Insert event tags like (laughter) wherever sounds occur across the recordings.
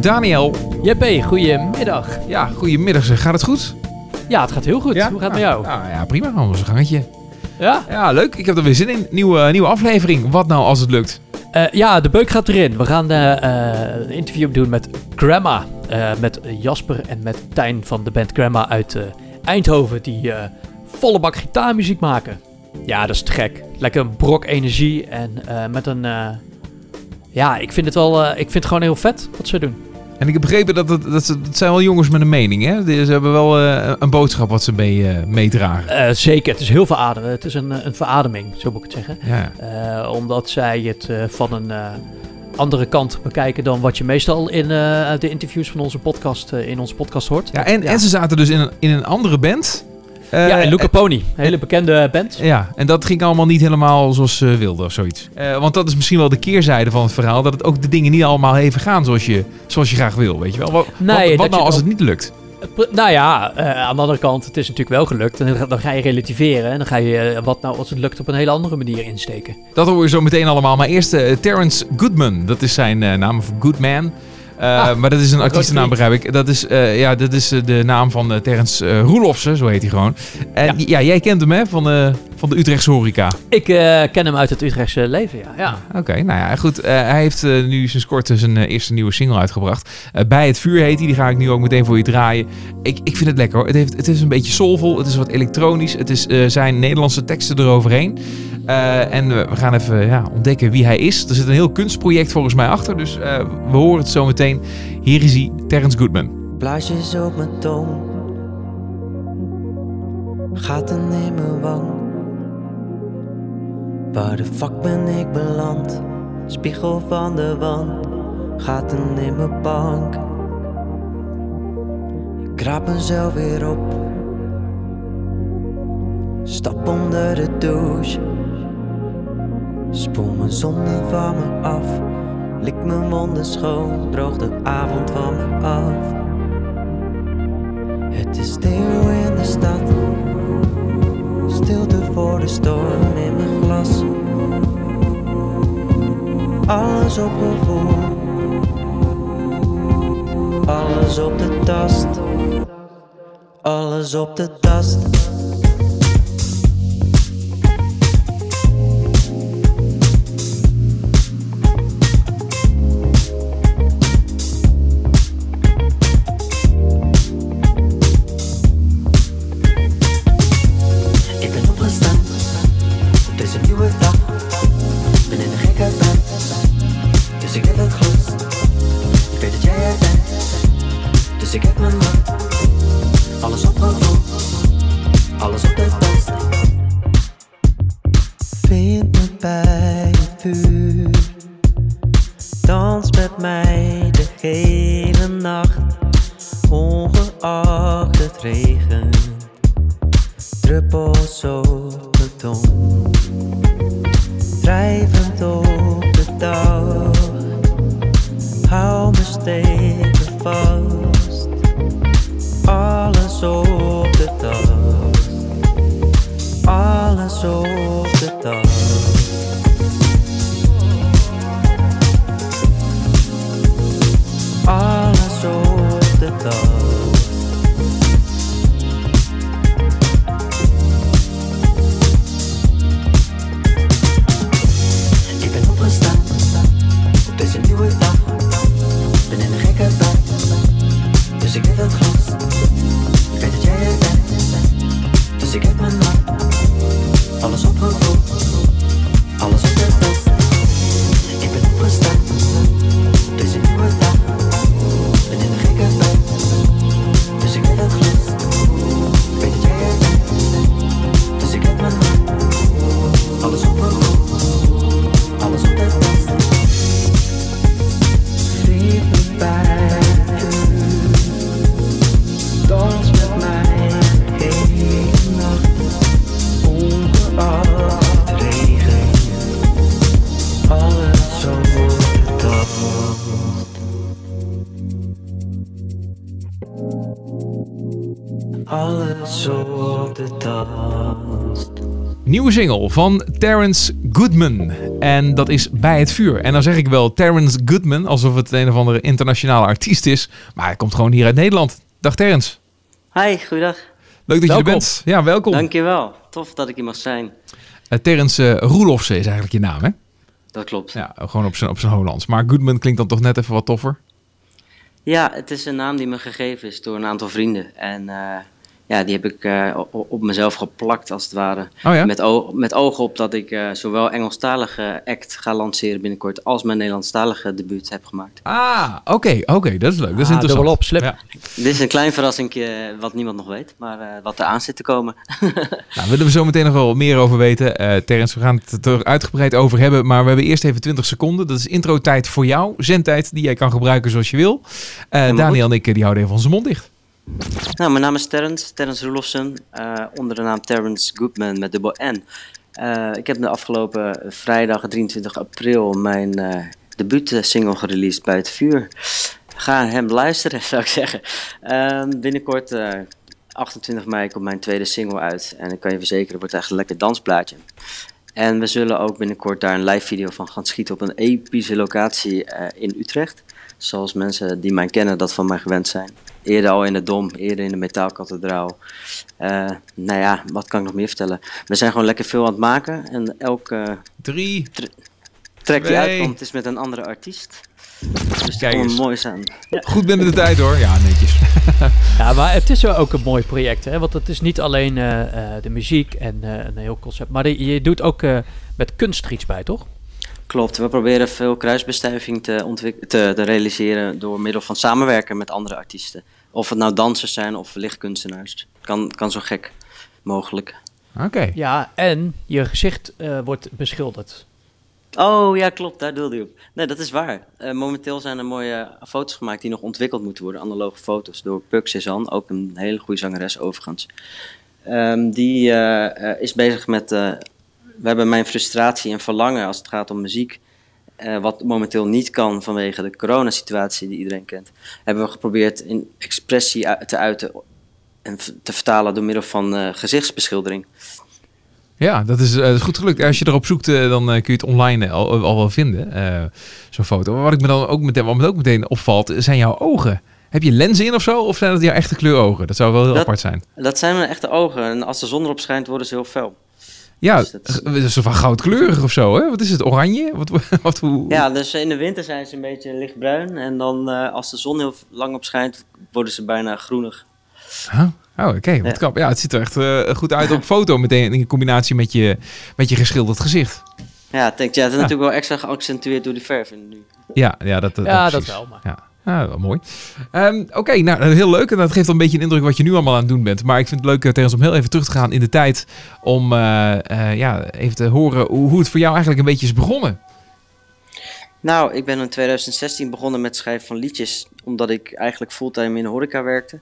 Daniel, Jeppe, goedemiddag. ja, goedemiddag zeg. Gaat het goed? Ja, het gaat heel goed. Hoe gaat het met jou? Nou ja, prima. Gewoon ons gangetje. Ja? Ja, leuk. Ik heb er weer zin in. Nieuwe, nieuwe aflevering. Wat nou als het lukt? Eh, ja, de beuk gaat erin. We gaan eh, eh, een interview doen met Grandma. eh, met Jasper en met Tijn van de band Grandma uit eh, Eindhoven. Die eh, volle bak gitaarmuziek maken. Ja, dat is te gek. Lekker een brok energie. En eh, met een... ja, ik vind het wel... eh, ik vind het gewoon heel vet wat ze doen. En ik heb begrepen dat het, dat, ze, het zijn wel jongens met een mening, hè? Ze hebben wel eh, een boodschap wat ze mee, eh, meedragen. Zeker, het is heel verademend. Het is een, een verademing, zo moet ik het zeggen. Ja. Omdat zij het van een andere kant bekijken dan wat je meestal in de interviews van onze podcast, in onze podcast hoort. Ja, en, en ze zaten dus in een, in een andere band. Eh, ja, en Luca Pony, een hele bekende band. Ja, en dat ging allemaal niet helemaal zoals ze wilden of zoiets. Eh, want dat is misschien wel de keerzijde van het verhaal. Dat het ook de dingen niet allemaal even gaan zoals je, zoals je graag wil, weet je wel. Wat, Nee, wat, dat wat je nou als het niet lukt? Eh, Nou ja, eh, aan de andere kant, het is natuurlijk wel gelukt. En dan ga- je relativeren. En dan ga je eh, wat nou als het lukt op een hele andere manier insteken. Dat hoor je zo meteen allemaal. Maar eerst eh, Terrence Goodman. Dat is zijn eh, naam, of Goodman. Eh, Ah, maar dat is een (laughs) artiestennaam, begrijp ik. Dat is, eh, ja, dat is eh, de naam van Terrence Roelofsen, zo heet hij gewoon. En ja. Ja. jij kent hem, hè, van, van de Utrechtse horeca. Ik eh, ken hem uit het Utrechtse leven, ja. ja. Oké, nou ja, goed. Eh, hij heeft eh, nu sinds kort zijn eh, eerste nieuwe single uitgebracht. Eh, Bij het vuur heet hij. Die ga ik nu ook meteen voor je draaien. Ik, ik vind het lekker hoor. Het, heeft, het is een beetje soulvol. Het is wat elektronisch. Het is eh, zijn Nederlandse teksten eroverheen. Eh, en we we gaan even ja, ontdekken wie hij is. Er zit een heel kunstproject volgens mij achter. Dus eh, we horen het zo meteen. Hier is hij, Terrence Goodman. Blaasjes op mijn tong, gaten in mijn wang. Waar de fuck ben ik beland? Spiegel van de wand, gaten in mijn bank. Ik kraap mezelf weer op, stap onder de douche. Spoel mijn zonde van me af, lik mijn wonden schoon, droog de avond van me af. Het is stil in de stad. Stilte voor de storm in mijn glas. Alles op gevoel. Alles op de tast. Alles op de tast. Single van Terrence Goodman. En dat is Bij het Vuur. En dan zeg ik wel Terrence Goodman, alsof het een of andere internationale artiest is. Maar hij komt gewoon hier uit Nederland. Dag Terrence. Hi, goeiedag. Leuk dat je er bent. Ja, welkom. Dankjewel. Tof dat ik hier mag zijn. Eh, Terrence eh, Roelofse is eigenlijk je naam, hè? Dat klopt. Ja, Ja, gewoon op zijn, op zijn Hollands. Maar Goodman klinkt dan toch net even wat toffer. het is een naam die me gegeven is door een aantal vrienden. En eh, ja, die heb ik eh, op mezelf geplakt, als het ware. Oh ja? Met, met oog op dat ik eh, zowel Engelstalige act ga lanceren binnenkort... als mijn Nederlandstalige debuut heb gemaakt. Ah, oké, oké. Dat is leuk. Dat is Ah, interessant. dubbelop, slim. Ja. Dit is een klein verrassingje wat niemand nog weet, maar eh, wat er aan zit te komen. (laughs) Nou, willen we zo meteen nog wel meer over weten. Eh Terrence, we gaan het er uitgebreid over hebben. Maar we hebben eerst even 20 seconden. Dat is intro-tijd voor jou. Zendtijd die jij kan gebruiken zoals je wil. Eh, Daniel en ik eh, die houden even onze mond dicht. Nou, mijn naam is Terrence, Terrence Roelofsen, eh, onder de naam Terrence Goodman met dubbel N. Eh, ik heb de afgelopen vrijdag 23 april mijn eh debuutsingle gereleased bij het vuur. Ga hem luisteren, (laughs) zou ik zeggen. Ehm, binnenkort, eh, 28 mei, komt mijn tweede single uit. En ik kan je verzekeren, het wordt echt een lekker dansplaatje. En we zullen ook binnenkort daar een live video van gaan schieten op een epische locatie in Utrecht. Zoals mensen die mij kennen dat van mij gewend zijn. Eerder al in de Dom, eerder in de Metaalkathedraal. Eh nou ja, wat kan ik nog meer vertellen? We zijn gewoon lekker veel aan het maken. En elke Drie. track die Twee. uitkomt is met een andere artiest. Dus Kijk dat eens. mooi zijn. Ja. Goed binnen de tijd hoor. Ja, netjes. (laughs) Ja, maar het is wel ook een mooi project, hè? Want het is niet alleen eh, eh, de muziek en eh, een heel concept, maar je, je doet ook eh, met kunst er iets bij, toch? Klopt, we proberen veel kruisbestuiving te, te, te realiseren door middel van samenwerken met andere artiesten. Of het nou dansers zijn of lichtkunstenaars. Kan, kan zo gek mogelijk. Oké. Ja, en je gezicht eh, wordt beschilderd. Oh ja, klopt, daar doelde je op. Nee, dat is waar. Eh, momenteel zijn er mooie foto's gemaakt die nog ontwikkeld moeten worden, analoge foto's, door Puk Cezanne, ook een hele goede zangeres overigens. Ehm, die eh, eh, is bezig met, eh, we hebben mijn frustratie en verlangen als het gaat om muziek, eh, wat momenteel niet kan vanwege de coronasituatie die iedereen kent, hebben we geprobeerd in expressie te uiten en te vertalen door middel van eh, gezichtsbeschildering. Ja, dat is, eh, dat is goed gelukt. Als je erop zoekt, dan kun je het online al, al wel vinden. Zo'n foto. Maar wat ik me dan ook meteen, wat me ook meteen opvalt, zijn jouw ogen. Heb je lenzen in of zo? Of zijn dat jouw echte kleurogen? Dat zou wel heel Dat- apart zijn. Dat zijn mijn echte ogen en als de zon erop schijnt worden ze heel fel. Ja, Dus dat is- het is van goudkleurig of zo, hè? Wat is het? Oranje? Wat, (laughs) wat, hoe... Ja, dus in de winter zijn ze een beetje lichtbruin. En dan eh, als de zon heel lang op schijnt, worden ze bijna groenig. Huh? Oh, oké. wat Ja. knap. Ja, het ziet er echt eh, goed uit op foto. Meteen in combinatie met je, met je geschilderd gezicht. Ja, denk, ja, het is natuurlijk wel extra geaccentueerd door die verf in nu. Ja, ja dat, dat, ja, dat precies. wel. Maar. Ja, ah, mooi. Ehm, Oké, nou heel leuk. En dat geeft een beetje een indruk wat je nu allemaal aan het doen bent. Maar ik vind het leuk, uh, Terrence, om heel even terug te gaan in de tijd. Om eh, eh, ja, even te horen hoe, het voor jou eigenlijk een beetje is begonnen. Nou, ik ben in 2016 begonnen met schrijven van liedjes. Omdat ik eigenlijk fulltime in de horeca werkte.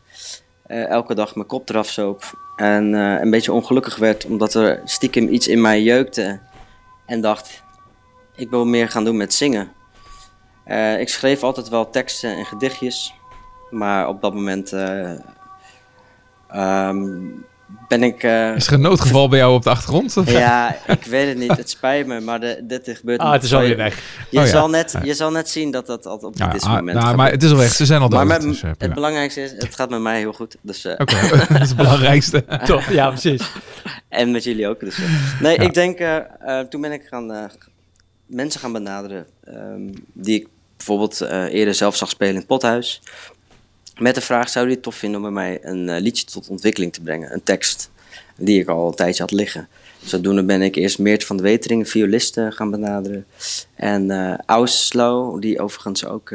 Eh, elke dag mijn kop eraf zoop. En eh, een beetje ongelukkig werd omdat er stiekem iets in mij jeukte. En dacht, ik wil meer gaan doen met zingen. Eh, ik schreef altijd wel teksten en gedichtjes. Maar op dat moment eh, ehm, ben ik... eh, Is er een noodgeval bij jou op de achtergrond? Of- ja, ik weet het niet. Het spijt me, maar de, dit gebeurt Ah, het is alweer weg. je, Oh ja. zal net, je zal net zien dat dat, dat op Ja, dit ah, moment nou, maar het is al weg. Ze zijn al Maar dood. met- dus, het belangrijkste is, het gaat met mij heel goed. Dus, eh, Oké, (laughs) dat is het belangrijkste. Toch? Ja, precies. (laughs) En met jullie ook. Dus, nee, Ja. ik denk, toen ben ik gaan, eh, mensen gaan benaderen ehm, die ik bijvoorbeeld eh, eerder zelf zag spelen in het pothuis. Met de vraag, zou je het tof vinden om bij mij een eh, liedje tot ontwikkeling te brengen? Een tekst die ik al een tijdje had liggen. Zodoende ben ik eerst Meert van de Wetering, een violist, eh, gaan benaderen. En Auslo, die overigens ook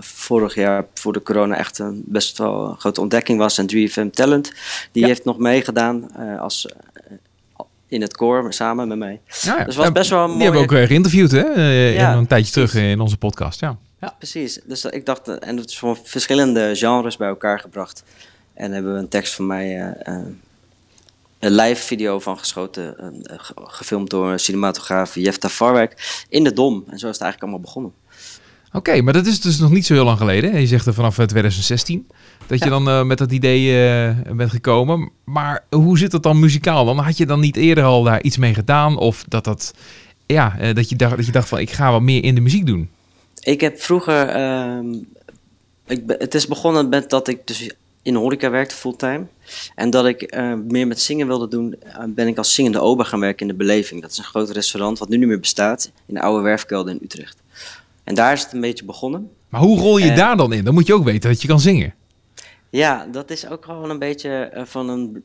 vorig jaar voor de corona echt een best wel grote ontdekking was. En 3FM Talent, die Ja. heeft nog meegedaan als als, in het koor samen met mij. Ja, ja. Dus het was best wel een Die hebben we ook mooie- eh, geïnterviewd, hè? eh, Ja, in een tijdje precies. terug in onze podcast, ja. Precies, dus ik dacht, eh, en het is van verschillende genres bij elkaar gebracht. En hebben we een tekst van mij, een live video van geschoten, ge- gefilmd door cinematograaf Jefta Farwijk in de Dom. En zo is het eigenlijk allemaal begonnen. Oké, maar dat is dus nog niet zo heel lang geleden. Je zegt er vanaf eh, 2016 dat je dan eh, met dat idee eh, bent gekomen. Maar hoe zit het dan muzikaal? Dan had je dan niet eerder al daar iets mee gedaan? Of dat dat ja, eh, dat, je dacht, dat je dacht van ik ga wat meer in de muziek doen? Ik heb vroeger... ehm, ik, be- het is begonnen met dat ik dus in de horeca werkte fulltime. En dat ik meer met zingen wilde doen, ben ik als zingende ober gaan werken in de Beleving. Dat is een groot restaurant wat nu niet meer bestaat, in de oude werfkelder in Utrecht. En daar is het een beetje begonnen. Maar hoe rol je daar dan in? Dan moet je ook weten dat je kan zingen. Ja, dat is ook gewoon een beetje eh, van een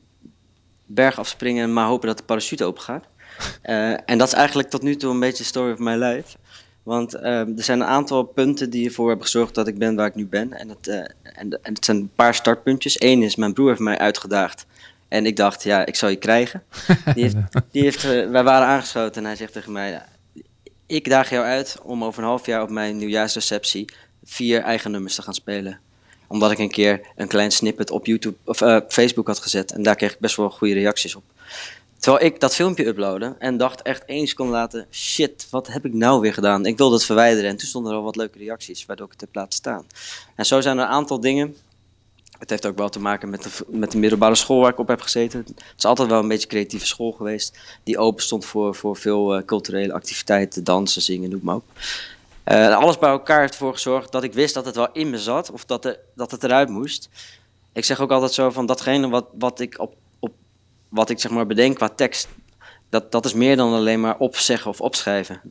berg afspringen, maar hopen dat de parachute open gaat. (laughs) Eh, en dat is eigenlijk tot nu toe een beetje de story of my life. Want eh, er zijn een aantal punten die ervoor hebben gezorgd dat ik ben waar ik nu ben. En het, eh, en, en het zijn een paar startpuntjes. Eén is, mijn broer heeft mij uitgedaagd. En ik dacht, ja, ik zal je krijgen. (laughs) Die heeft, die heeft, wij waren aangeschoten en hij zegt tegen mij... ik daag jou uit om over een half jaar op mijn nieuwjaarsreceptie... vier eigen nummers te gaan spelen omdat ik een keer een klein snippet op YouTube of eh, Facebook had gezet. En daar kreeg ik best wel goede reacties op. Terwijl ik dat filmpje uploadde en dacht echt één seconde later: shit, wat heb ik nou weer gedaan? Ik wilde het verwijderen en toen stonden er al wat leuke reacties, waardoor ik het heb laten staan. En zo zijn er een aantal dingen. Het heeft ook wel te maken met de, met de middelbare school waar ik op heb gezeten. Het is altijd wel een beetje creatieve school geweest. Die open stond voor, voor veel eh, culturele activiteiten, dansen, zingen, noem maar op. Eh, alles bij elkaar heeft ervoor gezorgd dat ik wist dat het wel in me zat of dat, er, dat het eruit moest. Ik zeg ook altijd zo van datgene wat, wat ik, op, op, wat ik zeg maar bedenk qua tekst, dat, dat is meer dan alleen maar opzeggen of opschrijven.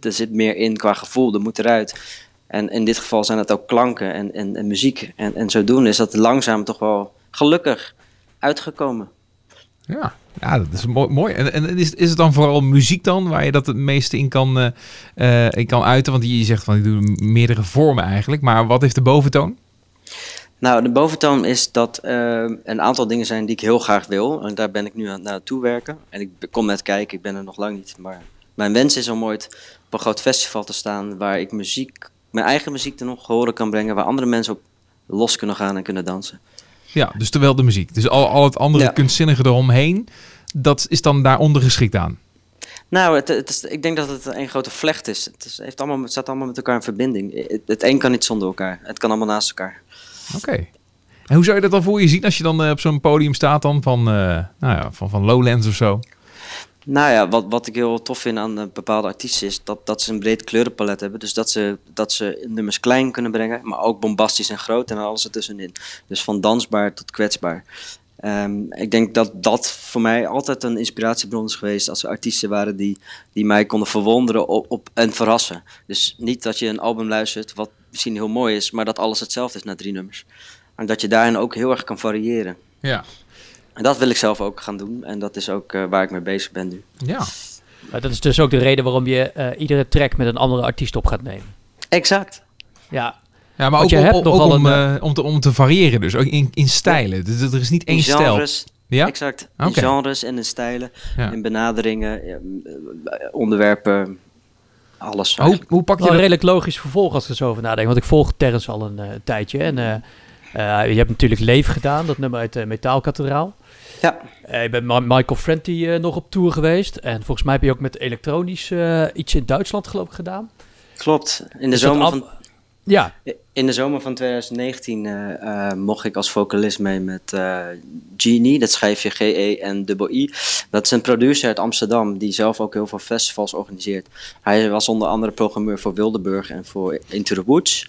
Er zit meer in qua gevoel, er moet eruit. En in dit geval zijn het ook klanken en, en, en muziek. En, en zodoende is dat langzaam toch wel gelukkig uitgekomen. Ja, ja dat is mooi. mooi. En, en is, is het dan vooral muziek dan waar je dat het meeste in kan, eh, eh, in kan uiten? Want je zegt van ik doe meerdere vormen eigenlijk. Maar wat heeft de boventoon? Nou, de boventoon is dat eh, een aantal dingen zijn die ik heel graag wil. En daar ben ik nu aan naartoe werken. En ik kom net kijken, ik ben er nog lang niet. Maar mijn wens is om ooit op een groot festival te staan waar ik muziek, mijn eigen muziek nog horen kan brengen. Waar andere mensen op los kunnen gaan en kunnen dansen. Ja, dus terwijl de muziek. Dus al, al het andere Ja. kunstzinnige eromheen, dat is dan daaronder geschikt aan. Nou, het, het is, ik denk dat het een grote vlecht is. Het, is, heeft allemaal, het staat allemaal met elkaar in verbinding. Het, het een kan niet zonder elkaar. Het kan allemaal naast elkaar. Oké. En hoe zou je dat dan voor je zien als je dan eh, op zo'n podium staat dan van, eh, nou ja, van, van Lowlands of zo? Nou ja, wat, wat ik heel tof vind aan eh, bepaalde artiesten is dat, dat ze een breed kleurenpalet hebben. Dus dat ze, dat ze nummers klein kunnen brengen, maar ook bombastisch en groot en alles ertussenin. Dus van dansbaar tot kwetsbaar. Ehm, ik denk dat dat voor mij altijd een inspiratiebron is geweest als er artiesten waren die, die mij konden verwonderen op, op, en verrassen. Dus niet dat je een album luistert, wat misschien heel mooi is, maar dat alles hetzelfde is na drie nummers. En dat je daarin ook heel erg kan variëren. Ja. En dat wil ik zelf ook gaan doen en dat is ook eh, waar ik mee bezig ben nu. Ja. Maar dat is dus ook de reden waarom je eh, iedere track met een andere artiest op gaat nemen. Exact. Ja, Ja, maar Want ook, je hebt ook nogal om, een, eh, om, te, om te variëren dus, ook in, in stijlen. Dus er is niet één stijl. genres, Ja? exact. In genres en in stijlen, Ja. in benaderingen, onderwerpen, alles. Hoe, hoe pak je wel een dat? redelijk logisch vervolg als ik er zo over nadenk. Want ik volg Terrence al een tijdje. En eh, eh, je hebt natuurlijk Leef gedaan, dat nummer uit de Metaalkathedraal. Ja, Eh, bent Ma- Michael Franti eh, nog op tour geweest. En volgens mij heb je ook met elektronisch eh, iets in Duitsland geloof ik gedaan. klopt. In de, zomer van, Ja, in de zomer van 2019 eh, eh, mocht ik als vocalist mee met Genie, dat schrijf je G-E en I. Dat is een producer uit Amsterdam die zelf ook heel veel festivals organiseert. Hij was onder andere programmeur voor Wildeburg en voor Into the Woods.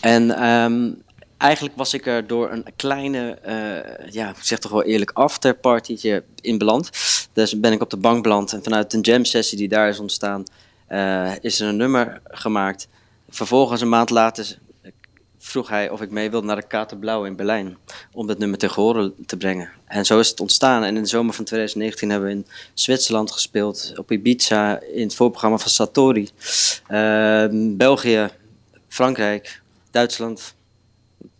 En ehm, eigenlijk was ik er door een kleine, eh, ja, ik zeg toch wel eerlijk, afterpartytje in beland. Dus ben ik op de bank beland en vanuit een jam sessie die daar is ontstaan, eh, is er een nummer gemaakt. Vervolgens een maand later vroeg hij of ik mee wilde naar de Kater Blauw in Berlijn. Om dat nummer tegen horen te brengen. En zo is het ontstaan. En in de zomer van 2019 hebben we in Zwitserland gespeeld. Op Ibiza in het voorprogramma van Satori. Ehm, België, Frankrijk, Duitsland.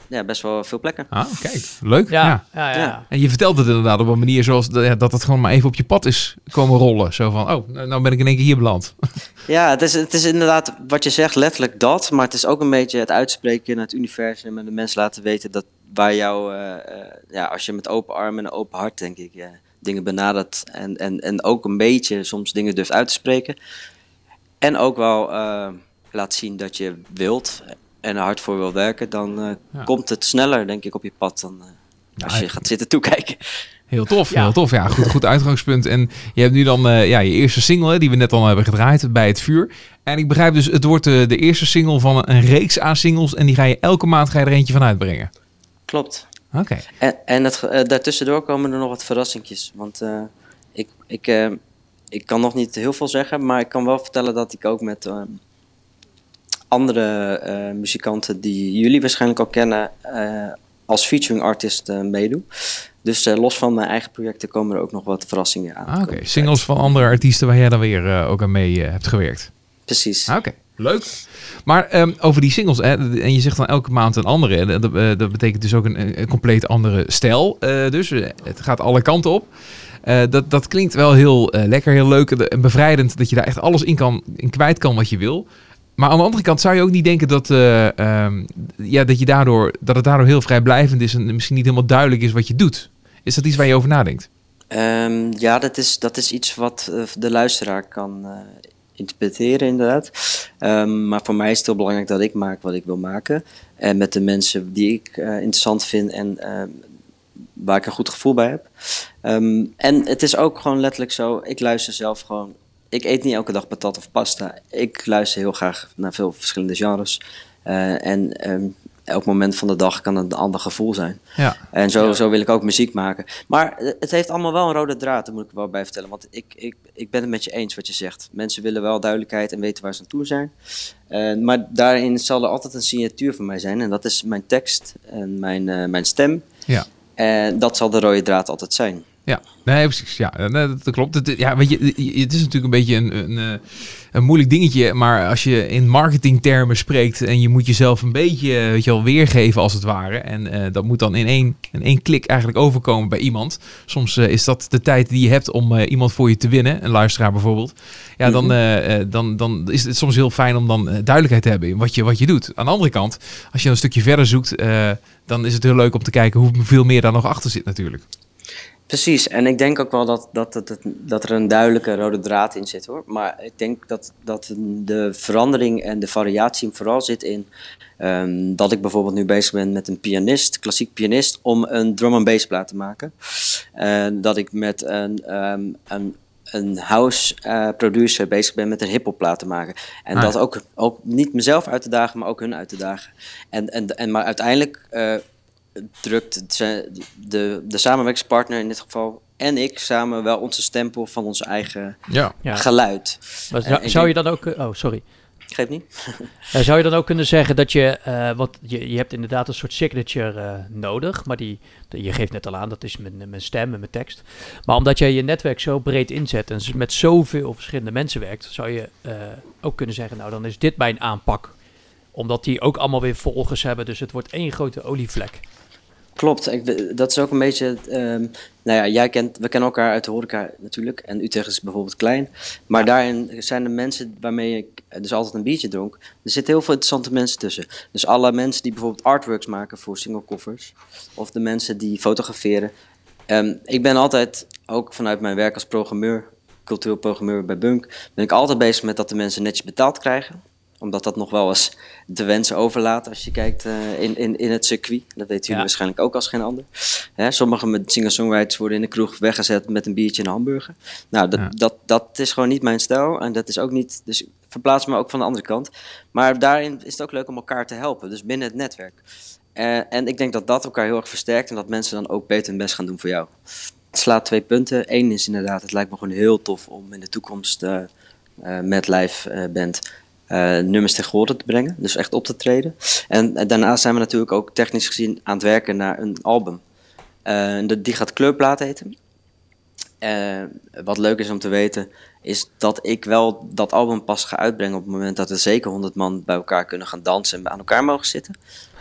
Ja, best wel veel plekken. Ah, kijk. Leuk. Ja. ja, ja. ja, Ja. En je vertelt het inderdaad op een manier zoals dat het gewoon maar even op je pad is komen rollen. Zo van, oh, nou nou ben ik in één keer hier beland. (laughs) Ja, het is, het is inderdaad wat je zegt, letterlijk dat. Maar het is ook een beetje het uitspreken naar het universum en de mensen laten weten dat waar jou, eh, eh, ja, als je met open armen en een open hart, denk ik, dingen benadert. En, en, en ook een beetje soms dingen durft uit te spreken. En ook wel eh, laat zien dat je wilt en er hard voor wil werken, dan eh, Ja. komt het sneller, denk ik, op je pad dan eh, als Ja, je gaat zitten toekijken. Heel tof, Ja. heel tof. Ja, goed, goed uitgangspunt. En je hebt nu dan eh, ja, je eerste single, hè, die we net al hebben gedraaid, Bij het Vuur. En ik begrijp dus, het wordt de eerste single van een reeks aan singles. En die ga je elke maand ga je er eentje van uitbrengen. Klopt. Oké. En, en het, daartussendoor komen er nog wat verrassingjes. Want eh, ik, ik, eh, ik kan nog niet heel veel zeggen, maar ik kan wel vertellen dat ik ook met eh, andere eh, muzikanten die jullie waarschijnlijk al kennen, eh, als featuring artist eh, meedoe. Dus los van mijn eigen projecten komen er ook nog wat verrassingen aan. Ah, Oké, singles van andere artiesten waar jij dan weer ook aan mee hebt gewerkt. Precies. Ah, Oké, leuk. Maar ehm, over die singles, hè, en je zegt dan elke maand een andere. Dat, dat betekent dus ook een, een compleet andere stijl. dus het gaat alle kanten op. Dat, dat klinkt wel heel lekker, heel leuk en bevrijdend dat je daar echt alles in, kan, in kwijt kan wat je wil. Maar aan de andere kant zou je ook niet denken dat, eh, ehm, ja, dat, je daardoor, dat het daardoor heel vrijblijvend is en misschien niet helemaal duidelijk is wat je doet. Is dat iets waar je over nadenkt? Ehm, ja, dat is, dat is iets wat eh, de luisteraar kan eh, interpreteren, inderdaad. Ehm, maar voor mij is het heel belangrijk dat ik maak wat ik wil maken. En met de mensen die ik interessant vind en waar ik een goed gevoel bij heb. En het is ook gewoon letterlijk zo, ik luister zelf gewoon. Ik eet niet elke dag patat of pasta. Ik luister heel graag naar veel verschillende genres. Eh, en ehm, elk moment van de dag kan een ander gevoel zijn. Ja. En zo, Ja. zo wil ik ook muziek maken. Maar eh, het heeft allemaal wel een rode draad, daar moet ik wel bij vertellen. Want ik, ik, ik ben het met je eens wat je zegt. Mensen willen wel duidelijkheid en weten waar ze aan toe zijn. Eh, maar daarin zal er altijd een signatuur van mij zijn. En dat is mijn tekst en mijn, eh, mijn stem. Ja. En dat zal de rode draad altijd zijn. Ja, nee, precies. Ja, nee, dat, klopt. Het, ja, weet je, het is natuurlijk een beetje een, een, eh, een moeilijk dingetje. Maar als je in marketingtermen spreekt en je moet jezelf een beetje eh, weet je wel, weergeven als het ware. En eh, dat moet dan in één, in één klik eigenlijk overkomen bij iemand. Soms is dat de tijd die je hebt om iemand voor je te winnen. Een luisteraar bijvoorbeeld. Ja, dan, Mhm. dan, dan is het soms heel fijn om dan duidelijkheid te hebben in wat je, wat je doet. Aan de andere kant, als je een stukje verder zoekt, dan is het heel leuk om te kijken hoeveel meer daar nog achter zit natuurlijk. Precies, en ik denk ook wel dat, dat, dat, dat, dat er een duidelijke rode draad in zit hoor. Maar ik denk dat, dat de verandering en de variatie vooral zit in ehm, dat ik bijvoorbeeld nu bezig ben met een pianist, klassiek pianist, om een drum and bass plaat te maken. En dat ik met een, ehm, een, een house eh, producer bezig ben met een hip-hop plaat te maken. En Ah, dat ook, ook niet mezelf uit te dagen, maar ook hun uit te dagen. En, en, en, maar uiteindelijk eh, drukt de, de, de samenwerkingspartner in dit geval en ik samen wel onze stempel van ons eigen Ja. Ja. geluid. Maar Eh, zou, je dan ook... eh, Oh, sorry. Geef niet? (laughs) Zou je dan ook kunnen zeggen dat je, eh wat je, je hebt inderdaad een soort signature eh, nodig, maar die, de- je geeft net al aan, dat is mijn, mijn stem en mijn tekst. Maar omdat jij je netwerk zo breed inzet en met zoveel verschillende mensen werkt, zou je eh, ook kunnen zeggen, nou dan is dit mijn aanpak. Omdat die ook allemaal weer volgers hebben, dus het wordt één grote olievlek. Klopt, ik, dat is ook een beetje. ehm, nou ja, jij kent, we kennen elkaar uit de horeca natuurlijk. En Utrecht is bijvoorbeeld klein. Maar daarin zijn er mensen waarmee ik dus altijd een biertje dronk. Er zitten heel veel interessante mensen tussen. Dus alle mensen die bijvoorbeeld artworks maken voor singlecoffers. Of de mensen die fotograferen. Ehm, ik ben altijd, ook vanuit mijn werk als programmeur, cultureel programmeur bij Bunk, ben ik altijd bezig met dat de mensen netjes betaald krijgen omdat dat nog wel eens de wensen overlaat als je kijkt eh, in, in, in het circuit. Dat weten jullie Ja. waarschijnlijk ook als geen ander. Hè, sommige met singer-songwriters worden in de kroeg weggezet met een biertje en een hamburger. Nou, dat, Ja. dat, dat is gewoon niet mijn stijl. En dat is ook niet. Dus verplaats me ook van de andere kant. Maar daarin is het ook leuk om elkaar te helpen. Dus binnen het netwerk. Eh, en ik denk dat dat elkaar heel erg versterkt. En dat mensen dan ook beter hun best gaan doen voor jou. Het slaat twee punten. Eén is inderdaad, het lijkt me gewoon heel tof om in de toekomst eh, met live band eh, nummers tegen horen te brengen. Dus echt op te treden. En eh, daarnaast zijn we natuurlijk ook technisch gezien aan het werken naar een album. Eh, de- die gaat Kleurplaat heten. Wat leuk is om te weten, is dat ik wel dat album pas ga uitbrengen op het moment dat er zeker 100 man bij elkaar kunnen gaan dansen en aan elkaar mogen zitten.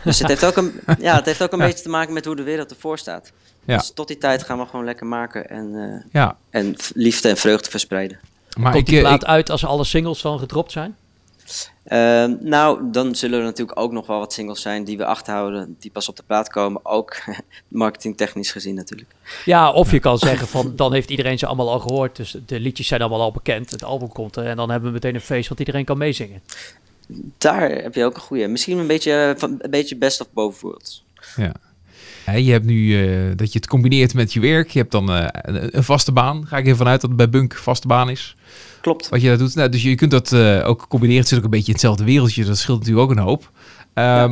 Dus het heeft ook een, (laughs) ja, het heeft ook een beetje te maken met hoe de wereld ervoor staat. Ja. Dus tot die tijd gaan we gewoon lekker maken en, eh, Ja, en liefde en vreugde verspreiden. maar Komt ik, die plaat ik- uit als alle singles dan gedropt zijn? Ehm, nou, dan zullen er natuurlijk ook nog wel wat singles zijn die we achterhouden, die pas op de plaat komen. Ook (laughs) marketingtechnisch gezien natuurlijk. Ja, of je kan zeggen van dan heeft iedereen ze allemaal al gehoord. Dus de liedjes zijn allemaal al bekend. Het album komt er en dan hebben we meteen een feest wat iedereen kan meezingen. Daar heb je ook een goede. Misschien een beetje, van, een beetje best of both worlds. Ja. Je hebt nu eh, dat je het combineert met je werk. Je hebt dan eh, een, een vaste baan. Ga ik even vanuit dat het bij Bunk vaste baan is. Klopt. Wat je dat doet. Nou, dus je kunt dat eh, ook combineren. Het zit ook een beetje in hetzelfde wereldje. Dat scheelt natuurlijk ook een hoop.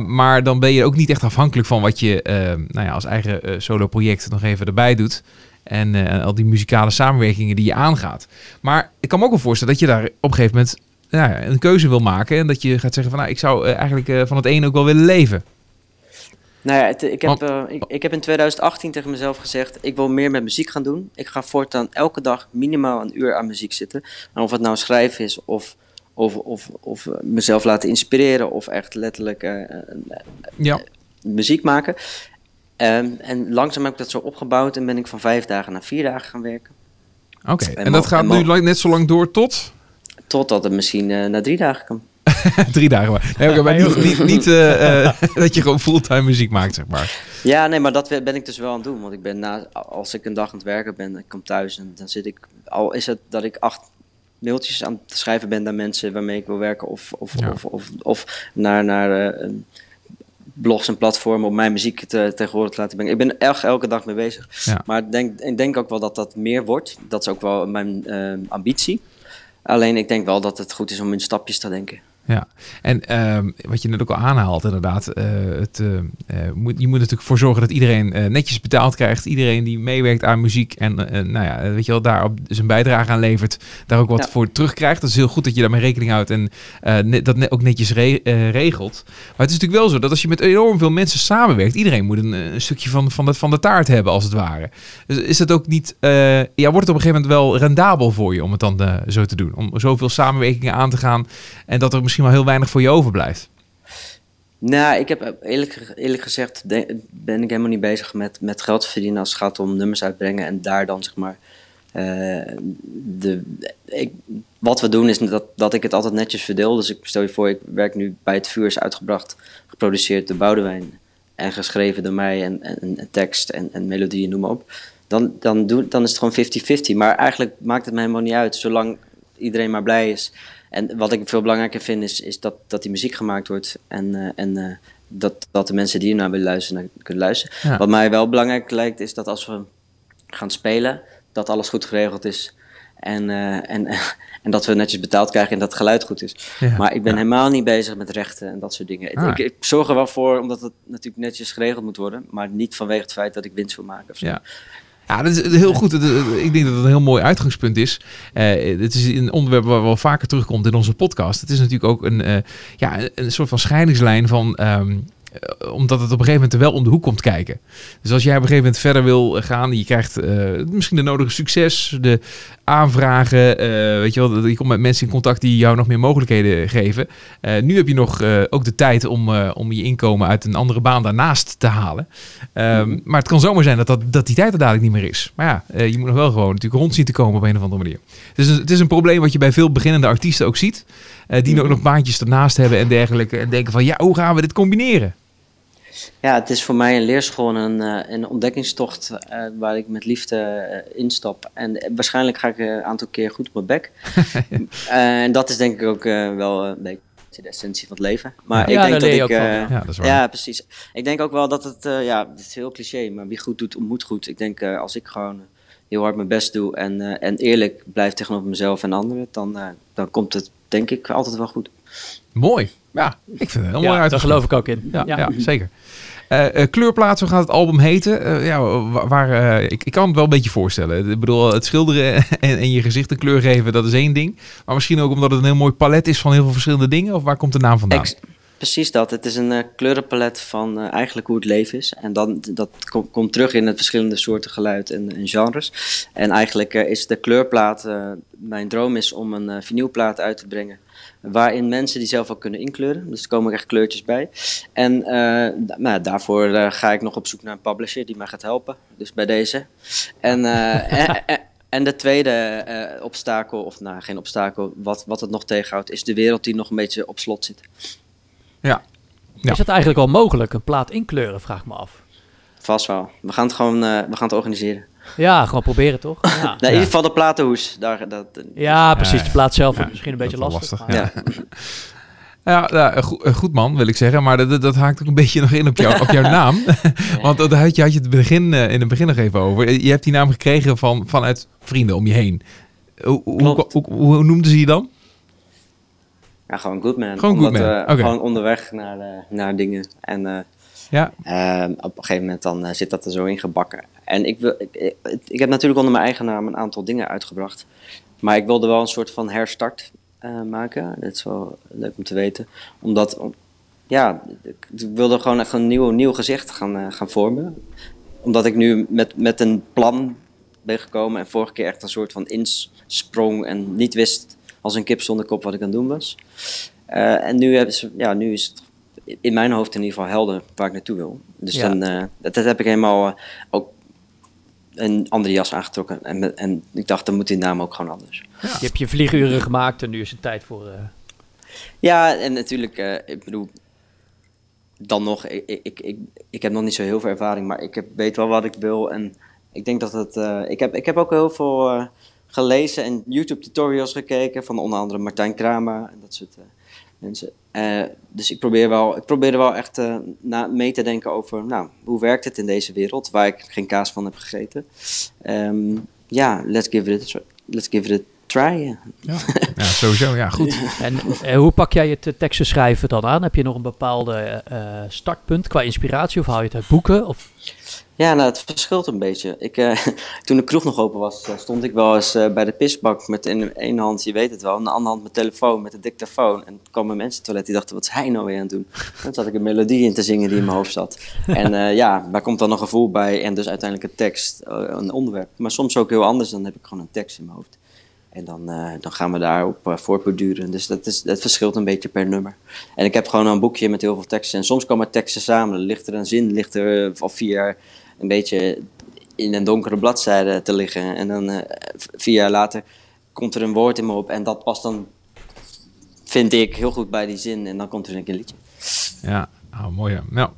Maar dan ben je ook niet echt afhankelijk van wat je nou ja, als eigen eh, solo-project nog even erbij doet. En al die muzikale samenwerkingen die je aangaat. Maar ik kan me ook wel voorstellen dat je daar op een gegeven moment nou een keuze wil maken. En dat je gaat zeggen van nou, ik zou eigenlijk van het een ook wel willen leven. Nou ja, het- ik, heb, eh, ik, ik heb in 2018 tegen mezelf gezegd: ik wil meer met muziek gaan doen. Ik ga voortaan elke dag minimaal een uur aan muziek zitten. En of het nou schrijven is of, of, of, of eh, mezelf laten inspireren of echt letterlijk eh, Ja. muziek maken. Ehm, en langzaam heb ik dat zo opgebouwd en ben ik van vijf dagen naar vier dagen gaan werken. Oké. En En dat gaat en nu net zo lang door tot Totdat het misschien naar drie dagen kan. (laughs) drie dagen. Maar, nee, maar niet, niet, niet eh, eh, (laughs) dat je gewoon fulltime muziek maakt, zeg maar. Ja, nee, maar dat ben ik dus wel aan het doen. Want ik ben na, als ik een dag aan het werken ben, ik kom thuis en dan zit ik, al is het dat ik acht mailtjes aan het schrijven ben naar mensen waarmee ik wil werken, of, of, Ja. of, of, of naar, naar eh, blogs en platformen om mijn muziek te, tegenwoordig te laten brengen. Ik ben echt elke dag mee bezig. Ja. Maar ik denk, ik denk ook wel dat dat meer wordt. Dat is ook wel mijn ambitie. Alleen ik denk wel dat het goed is om in stapjes te denken. Ja, en ehm, wat je net ook al aanhaalt, inderdaad. eh, het, eh, eh, moet, je moet natuurlijk voor zorgen dat iedereen netjes betaald krijgt. Iedereen die meewerkt aan muziek en nou ja, weet je wel, daar op zijn bijdrage aan levert, daar ook wat Ja. voor terugkrijgt. Dat is heel goed dat je daarmee rekening houdt en net- dat net ook netjes re- regelt. Maar het is natuurlijk wel zo dat als je met enorm veel mensen samenwerkt, iedereen moet een, een stukje van, van, de, van de taart hebben, als het ware. Dus is dat ook niet, ja, wordt het op een gegeven moment wel rendabel voor je om het dan zo te doen? Om zoveel samenwerkingen aan te gaan en dat er misschien wel heel weinig voor je overblijft. Nou, ik heb eerlijk, eerlijk gezegd ben ik helemaal niet bezig met, met geld verdienen als het gaat om nummers uitbrengen en daar dan zeg maar. eh, de, ik, wat we doen is dat, dat ik het altijd netjes verdeel. Dus ik stel je voor, ik werk nu bij het vuur is uitgebracht, geproduceerd door Boudewijn en geschreven door mij en, en, tekst en, en melodieën, noem maar op. Dan, dan, doe, dan is het gewoon 50-50. Maar eigenlijk maakt het me helemaal niet uit, zolang iedereen maar blij is. En wat ik veel belangrijker vind, is, is dat, dat die muziek gemaakt wordt. En, eh, en eh, dat, dat de mensen die ernaar willen luisteren, naar kunnen luisteren. Ja. Wat mij wel belangrijk lijkt, is dat als we gaan spelen, dat alles goed geregeld is. En, eh, en, (laughs) en dat we netjes betaald krijgen en dat het geluid goed is. Ja. Maar ik ben Ja. helemaal niet bezig met rechten en dat soort dingen. Ah. Ik, ik zorg er wel voor, omdat het natuurlijk netjes geregeld moet worden. Maar niet vanwege het feit dat ik winst wil maken. Of zo. Ja. Ja, dat is heel goed. Ik denk dat het een heel mooi uitgangspunt is. Eh het is een onderwerp waar wel vaker terugkomt in onze podcast. Het is natuurlijk ook een, eh, ja, een- soort van scheidingslijn van... ehm, eh, omdat het op een gegeven moment er wel om de hoek komt kijken. Dus als jij op een gegeven moment verder wil gaan, je krijgt eh, misschien de nodige succes, de aanvragen, eh, weet je wel, je komt met mensen in contact die jou nog meer mogelijkheden geven. Eh, nu heb je nog eh, ook de tijd om, eh, om je inkomen uit een andere baan daarnaast te halen. Ehm, Maar het kan zomaar zijn dat, dat, dat die tijd er dadelijk niet meer is. Maar ja, eh, je moet nog wel gewoon natuurlijk rond zien te komen op een of andere manier. Dus het is een probleem wat je bij veel beginnende artiesten ook ziet. eh, die ook nog baantjes ernaast hebben en dergelijke. En denken van, ja, hoe gaan we dit combineren? Ja, het is voor mij een leerschool en een, eh, een ontdekkingstocht eh, waar ik met liefde eh, instap. En waarschijnlijk ga ik een aantal keer goed op mijn bek. (laughs) En dat is denk ik ook eh, wel een beetje de essentie van het leven. Maar Ja, ik denk dat ik... ook van, eh, ja. Ja, dat is waar. ja, precies. Ik denk ook wel dat het, eh, ja, het is heel cliché, maar wie goed doet, ontmoet goed. Ik denk eh, als ik gewoon heel hard mijn best doe en, eh, en eerlijk blijf tegenover mezelf en anderen, dan, dan komt het denk ik altijd wel goed. Mooi. Ja, ik vind het heel mooi Ja, daar geloof ik ook in. Ja, ja. zeker. Eh eh, kleurplaat, zo gaat het album heten. Eh, ja, wa- waar, ik, ik kan het wel een beetje voorstellen. Ik bedoel, het schilderen (laughs) en, en je gezicht een kleur geven, dat is één ding. Maar misschien ook omdat het een heel mooi palet is van heel veel verschillende dingen. Of waar komt de naam vandaan? Ex- precies dat. Het is een eh, kleurenpalet van eigenlijk hoe het leven is. En dan, dat kom- komt terug in het verschillende soorten geluid en, en genres. En eigenlijk is de kleurplaat, mijn droom is om een vinylplaat uit te brengen. Waarin mensen die zelf ook kunnen inkleuren. Dus er komen echt kleurtjes bij. En eh, nou, daarvoor eh, ga ik nog op zoek naar een publisher die mij gaat helpen. Dus bij deze. En, eh, (laughs) en, en- en de tweede eh, obstakel, of nou geen obstakel, wat, wat het nog tegenhoudt, is de wereld die nog een beetje op slot zit. Ja. Ja. Is het eigenlijk wel mogelijk, een plaat inkleuren, vraag ik me af. Vast wel. We gaan het gewoon eh, we gaan het organiseren. Ja, gewoon proberen toch? Ja, Nou, in ieder geval de platenhoes. Daar, dat, ja precies. Ja, De plaat zelf ja. is misschien een beetje lastig. ja. Ja, (laughs) ja goed, eh, goed man, wil ik zeggen. Maar dat, dat- haakt ook een beetje nog in op, jou, op jouw (laughs) naam. Want dat had je, had je het begin, eh, in het begin nog even over. Je hebt die naam gekregen van, vanuit vrienden om je heen. Hoe, hoe, hoe, noemden ze je dan? Ja, gewoon Goodman. Gewoon Omdat Goodman, oké. Gewoon onderweg naar, eh, naar dingen. En eh, Ja, ehm, op een gegeven moment dan eh, zit dat er zo ingebakken. En ik, wil, ik, ik, heb natuurlijk onder mijn eigen naam een aantal dingen uitgebracht. Maar ik wilde wel een soort van herstart eh, maken. Dat is wel leuk om te weten. Omdat, om- ja, ik wilde gewoon echt een nieuw, nieuw gezicht gaan, eh, gaan vormen. Omdat ik nu met, met een plan ben gekomen en vorige keer echt een soort van insprong en niet wist als een kip zonder kop wat ik aan het doen was. Eh, en nu, hebben ze, ja, nu is het in mijn hoofd in ieder geval helder waar ik naartoe wil. Dus Ja. dan, dat, dat heb ik helemaal ook een andere jas aangetrokken. En, en ik dacht, dan moet die naam ook gewoon anders. Je hebt je vlieguren gemaakt en nu is het tijd voor... eh, Ja, en natuurlijk, eh, ik bedoel, dan nog, ik, ik, ik, ik, heb nog niet zo heel veel ervaring, maar ik heb, weet wel wat ik wil. En ik denk dat het, eh, ik, heb, ik heb ook heel veel eh, gelezen en YouTube tutorials gekeken van onder andere Martijn Krama en dat soort eh, mensen. Eh, dus ik probeer, wel, ik probeer er wel echt eh, na, mee te denken over, nou, hoe werkt het in deze wereld waar ik geen kaas van heb gegeten. Ehm, Ja, let's give it a try. Let's give it a try. ja sowieso. Ja, goed. (laughs) En eh, hoe pak jij het teksten schrijven dan aan? Heb je nog een bepaalde startpunt qua inspiratie of haal je het uit boeken? Of, Ja, nou, het verschilt een beetje. Ik, eh, (laughs) toen de kroeg nog open was, eh, stond ik wel eens eh, bij de pisbak met in de ene hand, je weet het wel, in de andere hand mijn telefoon met de dictafoon. En kwamen mensen toilet die dachten, wat is hij nou weer aan het doen? En toen zat ik een melodie in te zingen die in mijn hoofd zat. (laughs) En ja, daar komt dan een gevoel bij en dus uiteindelijk een tekst, een onderwerp. Maar soms ook heel anders, dan heb ik gewoon een tekst in mijn hoofd. En dan, dan gaan we daarop uh, voortborduren. Dus dat, is, dat verschilt een beetje per nummer. En ik heb gewoon een boekje met heel veel teksten. En soms komen teksten samen. Ligt er een zin, ligt er al vier een beetje in een donkere bladzijde te liggen. En dan uh, vier jaar later komt er een woord in me op. En dat past dan, vind ik, heel goed bij die zin. En dan komt er een keer een liedje. Ja, oh, mooi. Ja. Nou,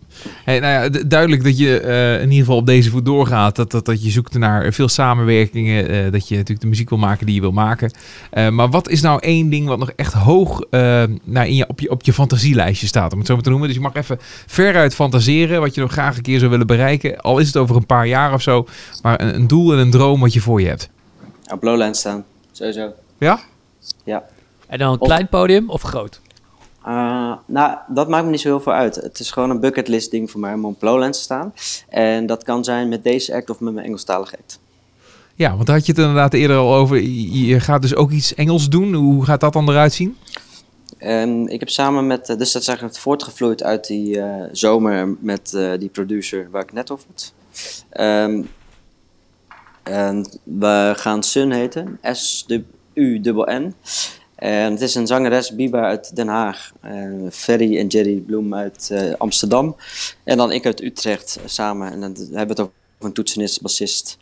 hey, nou ja, duidelijk dat je uh, in ieder geval op deze voet doorgaat. Dat, dat, dat je zoekt naar veel samenwerkingen. Uh, dat je natuurlijk de muziek wil maken die je wil maken. Uh, maar wat is nou één ding wat nog echt hoog nou, in je, op, je, op je fantasielijstje staat, om het zo maar te noemen? Dus je mag even veruit fantaseren wat je nog graag een keer zou willen bereiken. Al is het over een paar jaar of zo. Maar een, een doel en een droom wat je voor je hebt. Op Lowland staan, sowieso. Ja? Ja. En dan een klein podium of groot? Uh, nou, dat maakt me niet zo heel veel uit. Het is gewoon een bucketlist ding voor mij om op Lowlands te staan. En dat kan zijn met deze act of met mijn Engelstalige act. Ja, want had je het inderdaad eerder al over. Je gaat dus ook iets Engels doen. Hoe gaat dat dan eruit zien? Um, ik heb samen met, dus dat is eigenlijk voortgevloeid uit die uh, zomer met uh, die producer waar ik net over had. Um, en we gaan Sun heten, S-U-N-N. En het is een zangeres, Biba uit Den Haag. Ferry en Jerry Bloem uit uh, Amsterdam. En dan ik uit Utrecht samen. En dan hebben we het over een toetsenist, bassist,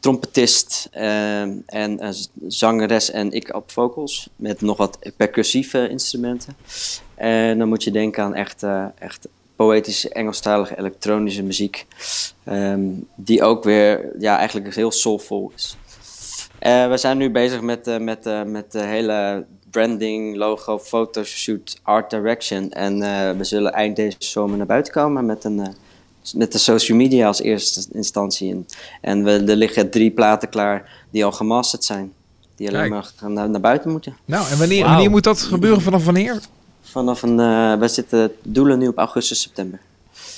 trompetist uh, en zangeres en ik op vocals. Met nog wat percussieve instrumenten. En dan moet je denken aan echt, uh, echt poëtische, Engelstalige, elektronische muziek. Um, die ook weer ja, eigenlijk heel soulful is. Uh, we zijn nu bezig met, uh, met, uh, met de hele branding, logo, fotoshoot, art direction. En we zullen eind deze zomer naar buiten komen met, een, met de social media als eerste instantie. En, en we, er liggen drie platen klaar die al gemasterd zijn. Die alleen Kijk. maar naar, naar, buiten moeten. Nou, en wanneer, wow. wanneer moet dat gebeuren? Vanaf wanneer? Vanaf een, we zitten doelen nu op augustus, september.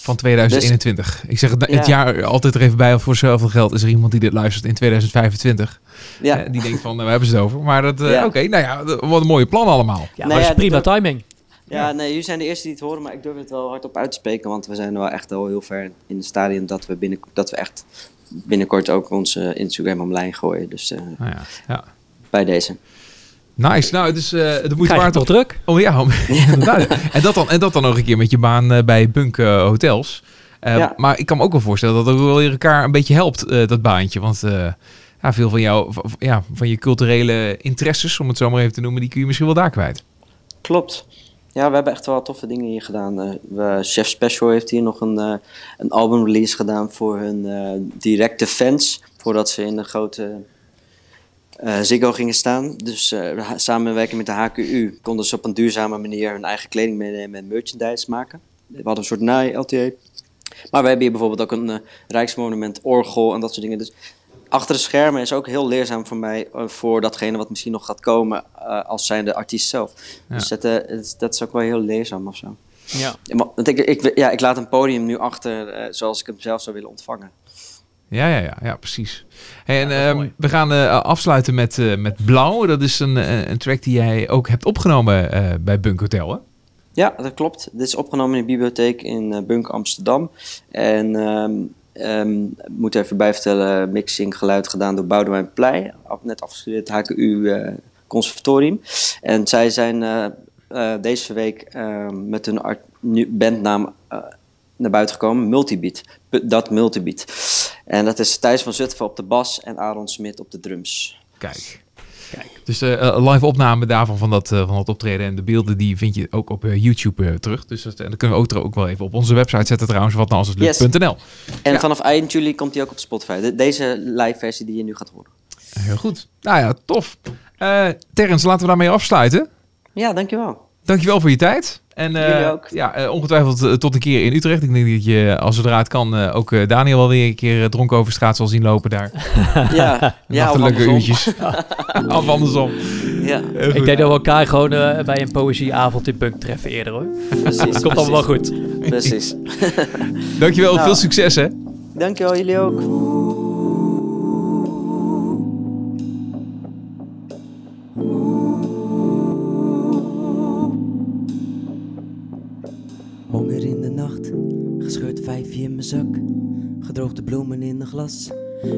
Van 2021. Dus, ik zeg het, het ja. jaar altijd er even bij, of voor zoveel geld is er iemand die dit luistert in 2025. Ja. Uh, die denkt van, nou, we hebben ze het over. Maar dat, ja. oké, okay, nou ja, wat een mooie plan allemaal. Ja, maar nee, is prima dat, timing. Ja, nee, jullie zijn de eerste die het horen, maar ik durf het wel hardop uit te spreken. Want we zijn wel echt al heel ver in het stadium dat we, binnen, dat we echt binnenkort ook onze Instagram online gooien. Dus uh, oh ja. Ja. bij deze. Nice, nou, het is uh, de moeite Krijg waard. toch druk? Oh ja, (laughs) (laughs) en, dat dan, en dat dan nog een keer met je baan uh, bij Bunk uh, Hotels. Uh, ja. Maar ik kan me ook wel voorstellen dat het ook wel elkaar een beetje helpt, uh, dat baantje. Want uh, ja, veel van, jou, ja, van je culturele interesses, om het zo maar even te noemen, die kun je misschien wel daar kwijt. Klopt. Ja, we hebben echt wel toffe dingen hier gedaan. We, Chef Special heeft hier nog een, een album release gedaan voor hun directe fans. Voordat ze in de grote eh, Ziggo gingen staan. Dus ha- samenwerking met de HQU konden ze op een duurzame manier hun eigen kleding meenemen en merchandise maken. We hadden een soort naai-LTA. Maar we hebben hier bijvoorbeeld ook een eh, Rijksmonument, orgel en dat soort dingen. Dus achter de schermen is ook heel leerzaam voor mij voor datgene wat misschien nog gaat komen als zijnde artiest zelf. Ja. Dus dat, dat is ook wel heel leerzaam of zo. Ja. Want ik, ik, ja, ik laat een podium nu achter zoals ik hem zelf zou willen ontvangen. Ja, ja, ja, ja precies. Hey, en Ja, ehm, we gaan eh, afsluiten met, eh, met Blauw. Dat is een, eh, een track die jij ook hebt opgenomen eh, bij Bunk Hotel, hè? Ja, dat klopt. Dit is opgenomen in de bibliotheek in Bunk Amsterdam. En ehm ehm, ik moet even bijvertellen, mixing geluid gedaan door Boudewijn Pleij. Net afgestudeerd HKU Conservatorium. En zij zijn eh, eh, deze week ehm, met hun art- nu- bandnaam eh, naar buiten gekomen. Multibeat. Dat Multibeat. En dat is Thijs van Zutphen op de bas en Aaron Smit op de drums. Kijk. Kijk. Dus een live opname daarvan van dat, eh, van dat optreden. En de beelden die vind je ook op YouTube terug. Dus dat, en dan kunnen we ook, ook wel even op onze website zetten trouwens. Wat nou als het Yes. En Ja. vanaf eind juli komt hij ook op Spotify. De- deze live versie die je nu gaat horen. Heel goed. Nou ja, tof. Terrence, laten we daarmee afsluiten. Ja, dankjewel. Dankjewel voor je tijd. En eh. Ja, eh, ongetwijfeld eh, tot een keer in Utrecht. Ik denk dat je, als zodra het kan, eh, ook eh, Daniel wel weer een keer dronken over straat zal zien lopen daar. (laughs) Ja, (laughs) (laughs) ja of andersom. uurtjes. of andersom. Ja, Ik denk dat we elkaar gewoon eh, bij een poëzieavond in Bunk treffen eerder hoor. precies. Het komt allemaal wel goed. Precies. Dankjewel, Nou. veel succes hè. Dankjewel, jullie ook. Gescheurd vijfje in mijn zak, gedroogde bloemen in een glas.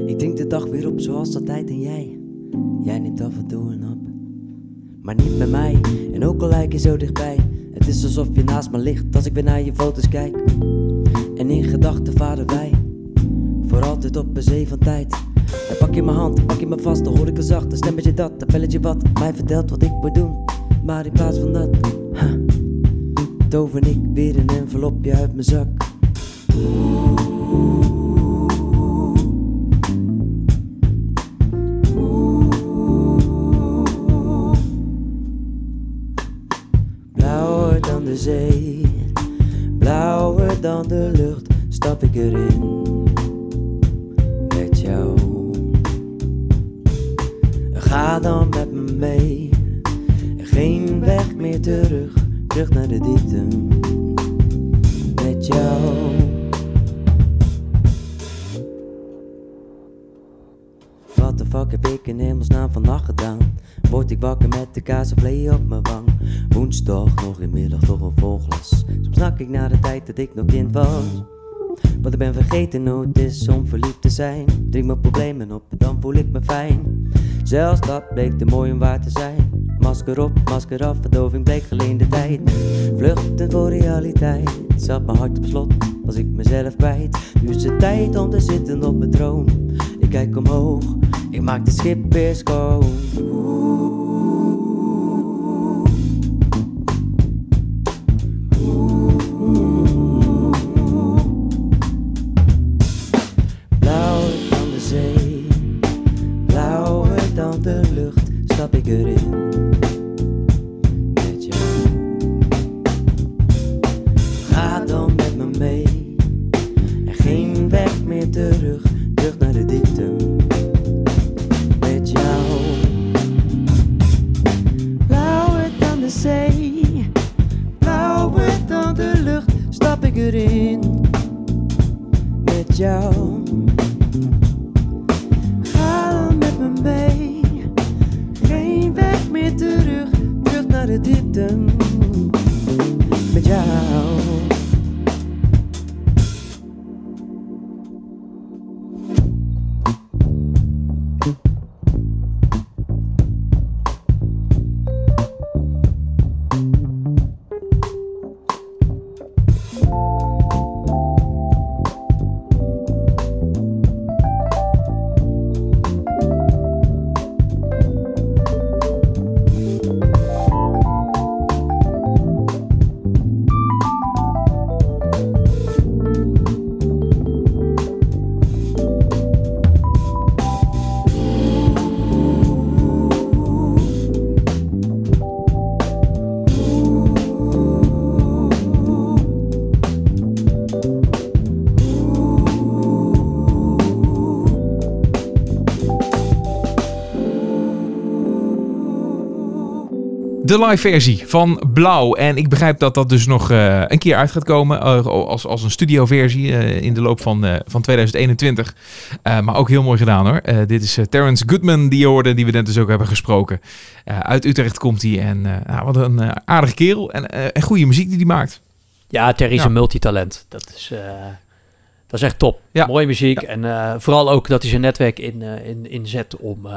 Ik drink de dag weer op zoals altijd en jij, jij neemt af en toe een hap. Maar niet met mij, en ook al lijk je zo dichtbij. Het is alsof je naast me ligt als ik weer naar je foto's kijk. En in gedachten varen wij, voor altijd op een zee van tijd. Dan pak je mijn hand, pak je me vast, dan hoor ik een zacht, een stemmetje dat, een belletje wat mij vertelt wat ik moet doen. Maar in plaats van dat, ha, tover ik weer een envelopje uit mijn zak. Geen weg meer terug, terug naar de diepte Wat heb ik in hemelsnaam vannacht gedaan? Word ik wakker met de kaasvlee op mijn wang? Woensdag nog in middag toch een vol glas. Soms snak ik naar de tijd dat ik nog kind was. Want ik ben vergeten hoe het is om verliefd te zijn. Drink mijn problemen op, dan voel ik me fijn. Zelfs dat bleek te mooi om waar te zijn. Masker op, masker af, verdoving bleek geleende tijd. Vluchten voor realiteit. Zat mijn hart op slot, was ik mezelf kwijt. Nu is het tijd om te zitten op mijn troon. Kijk omhoog, ik maak de schip weer schoon. De live versie van Blauw. En ik begrijp dat dat dus nog eh, een keer uit gaat komen. eh, als, als een studioversie eh, in de loop van, van 2021. Eh, maar ook heel mooi gedaan hoor. Dit is Terrence Goodman die je hoorde, die we net dus ook hebben gesproken. Uit Utrecht komt hij. En nou, wat een aardige kerel. En, en goede muziek die hij maakt. Ja, Terry is Ja. een multitalent. Dat is, dat is echt top. Ja. Mooie muziek. Ja. En eh, vooral ook dat hij zijn netwerk in, eh, in, inzet om eh,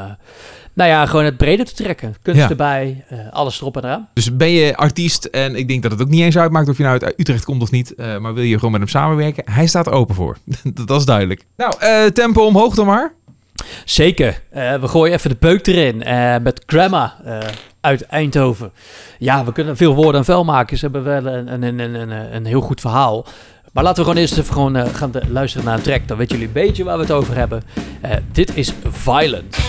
nou ja, gewoon het breder te trekken. Kunst Ja. erbij, alles erop en eraan. Dus ben je artiest en ik denk dat het ook niet eens uitmaakt of je nou uit Utrecht komt of niet. maar wil je gewoon met hem samenwerken? Hij staat open voor. (laughs) dat, is duidelijk. Nou, tempo omhoog dan maar. Zeker. We gooien even de beuk erin met Grandma uit Eindhoven. Ja, we kunnen veel woorden en vuil maken. Ze hebben wel een, een, een, een, een heel goed verhaal. Maar laten we gewoon eerst even gewoon, eh, gaan luisteren naar een track. Dan weten jullie een beetje waar we het over hebben. Eh, dit is. Violence,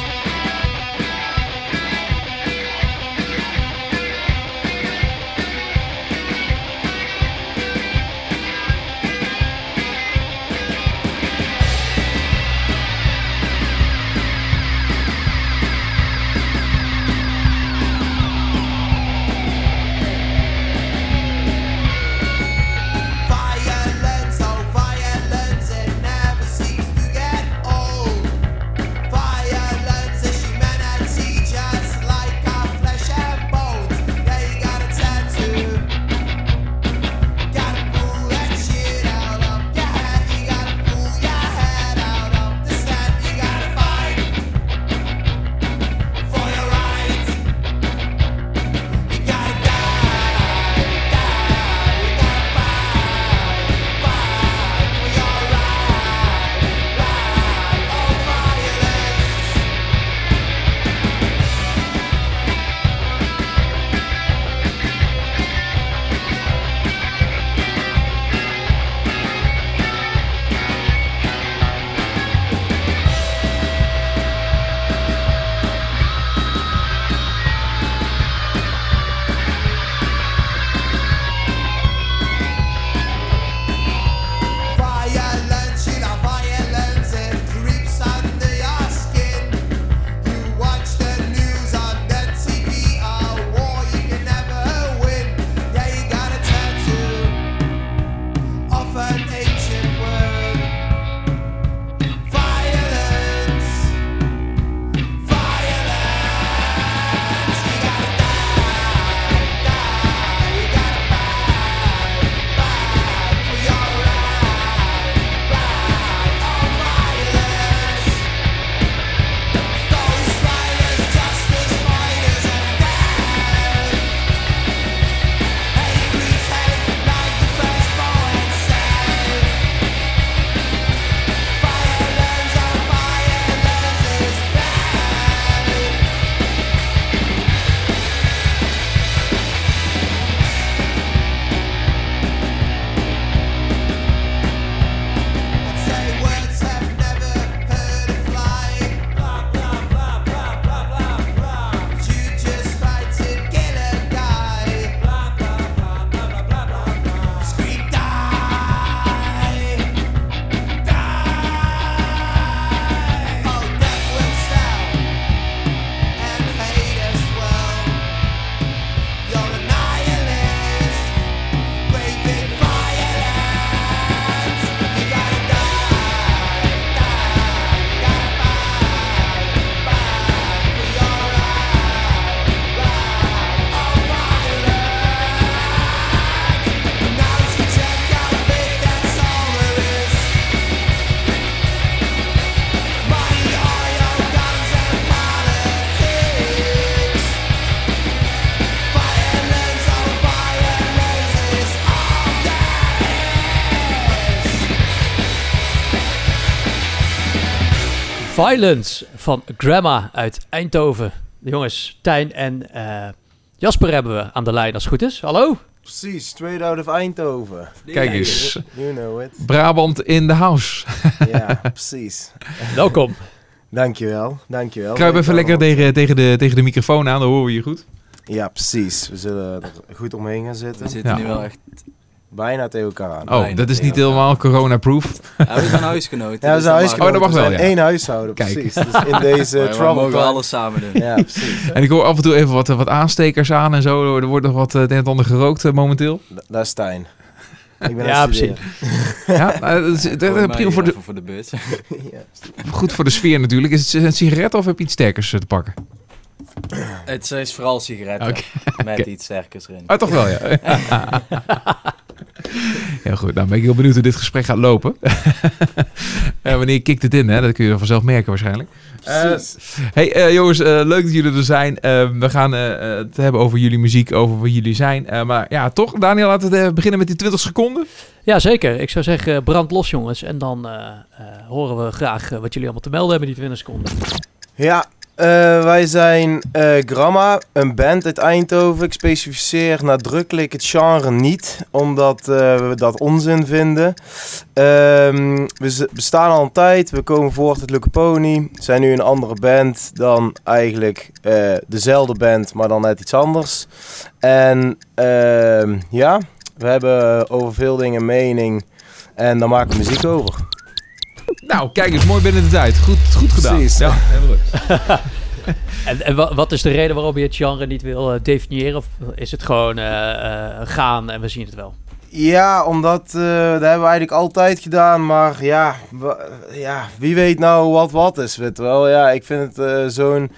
Violence van Grandma uit Eindhoven. De jongens, Tijn en eh, Jasper hebben we aan de lijn als het goed is. Hallo? Precies, straight out of Eindhoven. Kijk eens. You know it. Brabant in the house. (laughs) Ja, precies. Welkom. Dankjewel, dankjewel. Kruip even lekker tegen, tegen, de, tegen de microfoon aan, dan horen we je goed. Ja, precies. We zullen er goed omheen gaan zitten. We zitten Ja. nu wel echt Bijna tegen elkaar aan. Oh, Bijna dat is niet helemaal corona-proof. Ja, we zijn huisgenoten. Ja, we dus zijn huisgenoten. Oh, dat mag we wel, ja. huishouden, Kijk. precies. Dus in deze (laughs) wij trouble mogen time- alles samen doen. Ja, precies. (laughs) En ik hoor af en toe even wat, wat aanstekers aan en zo. Er wordt nog wat het een en ander gerookt eh, momenteel. Da- Dat is Stijn. Ik ben Ja, studeren. (laughs) Ja, nou, dat is, dat prima voor de, voor de bus. Ja. goed voor de sfeer natuurlijk. Is het een sigaret of heb je iets sterkers eh, te pakken? Het is vooral sigaretten. Met iets sterkers erin. Ah, toch wel, ja. (laughs) Heel goed, nou ben ik heel benieuwd hoe dit gesprek gaat lopen. (laughs) Ja, wanneer kikt het in, hè? Dat kun je vanzelf merken waarschijnlijk. Precies. Hey eh, jongens, eh, leuk dat jullie er zijn. We gaan het hebben over jullie muziek, over wie jullie zijn. Eh, maar ja, toch, Daniel, laten we beginnen met die 20 seconden. Ja, zeker. Ik zou zeggen, brand los jongens. En dan eh, eh, horen we graag wat jullie allemaal te melden hebben die 20 seconden. Ja, eh, wij zijn eh, Gramma, een band uit Eindhoven. Ik specificeer nadrukkelijk het genre niet, omdat eh, we dat onzin vinden. Ehm, we bestaan al een tijd, we komen voort uit Lucaponi. We zijn nu een andere band dan eigenlijk dezelfde band, maar dan net iets anders. En ehm, ja, we hebben over veel dingen mening en daar maken we muziek over. Nou, kijk eens, mooi binnen de tijd. Goed, goed gedaan. Precies. Ja, helemaal goed. (laughs) En, en wa- wat is de reden waarom je het genre niet wil eh, definiëren? Of is het gewoon eh, eh, gaan en we zien het wel? Ja, omdat eh, dat hebben we eigenlijk altijd gedaan. Maar ja, ja, wie weet nou wat wat is, weet wel. Ja, ik vind het eh, zo'n...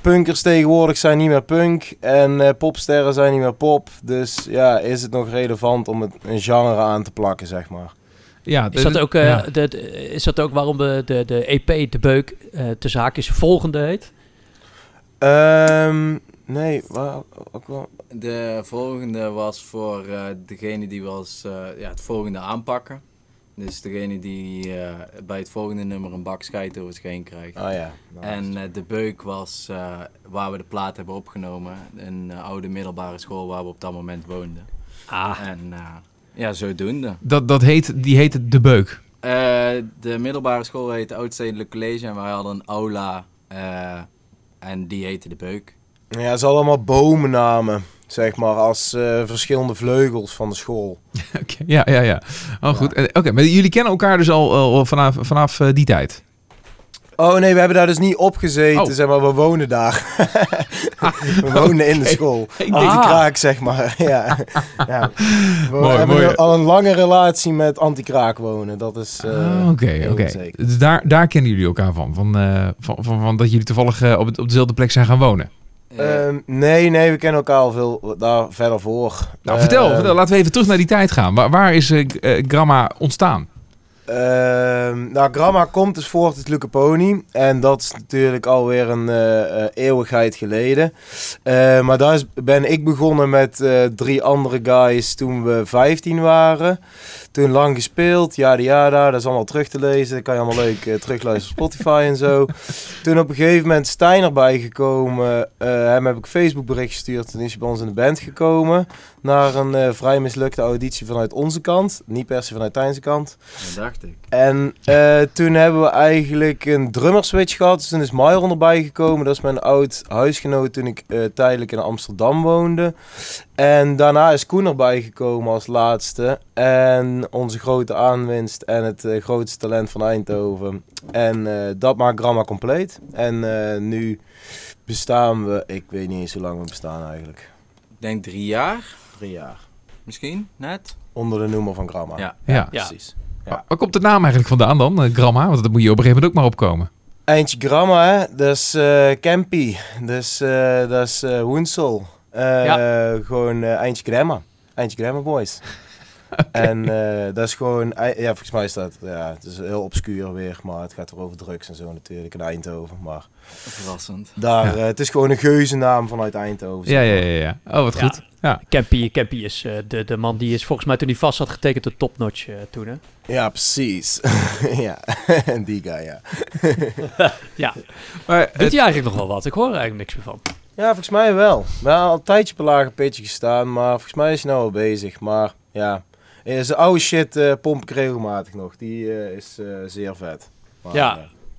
Punkers tegenwoordig zijn niet meer punk en eh, popsterren zijn niet meer pop. Dus ja, is het nog relevant om het een genre aan te plakken, zeg maar. Ja, Is dat ook, eh, ja. de, de- is dat ook waarom de, de, de EP, de beuk, eh te zaak is volgende heet? Ehm, nee, waar, ook wel... De volgende was voor eh, degene die was eh, ja, het volgende aanpakken. Dus degene die eh, bij het volgende nummer een bak scheid over het scheen krijgt. Ah ja. En eh, de beuk was eh, waar we de plaat hebben opgenomen. Een oude middelbare school waar we op dat moment woonden. Ah, En eh, ja, zodoende. Dat, dat heet, die heet De Beuk. Eh, de middelbare school heet Oudstedelijk College en wij hadden een aula eh, en die heette de Beuk. Ja, het is allemaal bomennamen, zeg maar, als eh, verschillende vleugels van de school. (laughs) Oké, Ja, ja, ja. Oh, goed. Oké, maar jullie kennen elkaar dus al, al vanaf, vanaf die tijd? Oh nee, we hebben daar dus niet op gezeten, Oh. zeg maar, we wonen daar. (laughs) we wonen in de school. Ik Anti denk- kraak, zeg maar. (laughs) ja. ja. We Mooi, hebben mooi. al een lange relatie met anti-kraak wonen. Dat is. eh, Ah, Oké, oké. Dus daar, daar kennen jullie elkaar van? Van, eh, van, van, van dat jullie toevallig eh, op, het, op dezelfde plek zijn gaan wonen? Eh, Ehm, nee, nee, we kennen elkaar al veel daar verder voor. Nou, vertel, Ehm, vertel. Laten we even terug naar die tijd gaan. Waar, waar is Gramma ontstaan? Ehm, nou, Gramma komt dus voort uit Lucaponi. En dat is natuurlijk alweer een eh, eh, eeuwigheid geleden. Eh, maar daar ben ik begonnen met eh, drie andere guys toen we 15 waren. Toen lang gespeeld, yada yada. Dat is allemaal terug te lezen. Dat kan je allemaal leuk eh, terugluisteren op Spotify en zo. Toen op een gegeven moment Stijn erbij gekomen. eh, hem heb ik Facebook bericht gestuurd. Toen is hij bij ons in de band gekomen. Naar een eh, vrij mislukte auditie vanuit onze kant. Niet per se vanuit Tijnse kant. dat dacht ik. En toen hebben we eigenlijk een drummer switch gehad. Dus toen is Myron erbij gekomen. Dat is mijn oud huisgenoot toen ik tijdelijk in Amsterdam woonde. En daarna is Koen erbij gekomen als laatste. En onze grote aanwinst en het eh, grootste talent van Eindhoven. En eh, dat maakt Gramma compleet. En eh, nu bestaan we, ik weet niet eens hoe lang we bestaan eigenlijk. Ik denk drie jaar, Drie jaar. misschien, net. Onder de noemer van Gramma. Ja. Ja. Ja. precies. Waar waar komt de naam eigenlijk vandaan dan, Gramma? Want dat moet je op een gegeven moment ook maar opkomen. Eindje Gramma, hè? Dat is eh Campy. Dus eh, dat is eh Woensel. Eh, Gewoon eh, Eindje Gramma. Eindje Gramma Boys. (laughs) En eh, dat is gewoon... Ja, volgens mij is dat... Ja, het is heel obscuur weer. Maar het gaat er over drugs en zo natuurlijk in Eindhoven. Maar Verrassend. daar... Ja. het is gewoon een geuzennaam vanuit Eindhoven. Ja, ja, ja. ja. Oh, wat Ja. goed. Ja. Campy, Campy is eh, de, de man die is volgens mij toen hij vast had getekend de topnotch toen. Hè? Ja, precies. (laughs) ja, (laughs) die guy, ja. Ja, Maar, doet hij eigenlijk nog wel wat? Ik hoor er eigenlijk niks meer van. Ja, volgens mij wel. We hebben al een tijdje op een lage pitje gestaan, maar volgens mij is hij nou al bezig. Maar ja, zijn oude shit eh, pomp ik regelmatig nog. Die eh, is eh, zeer vet. Maar, Ja.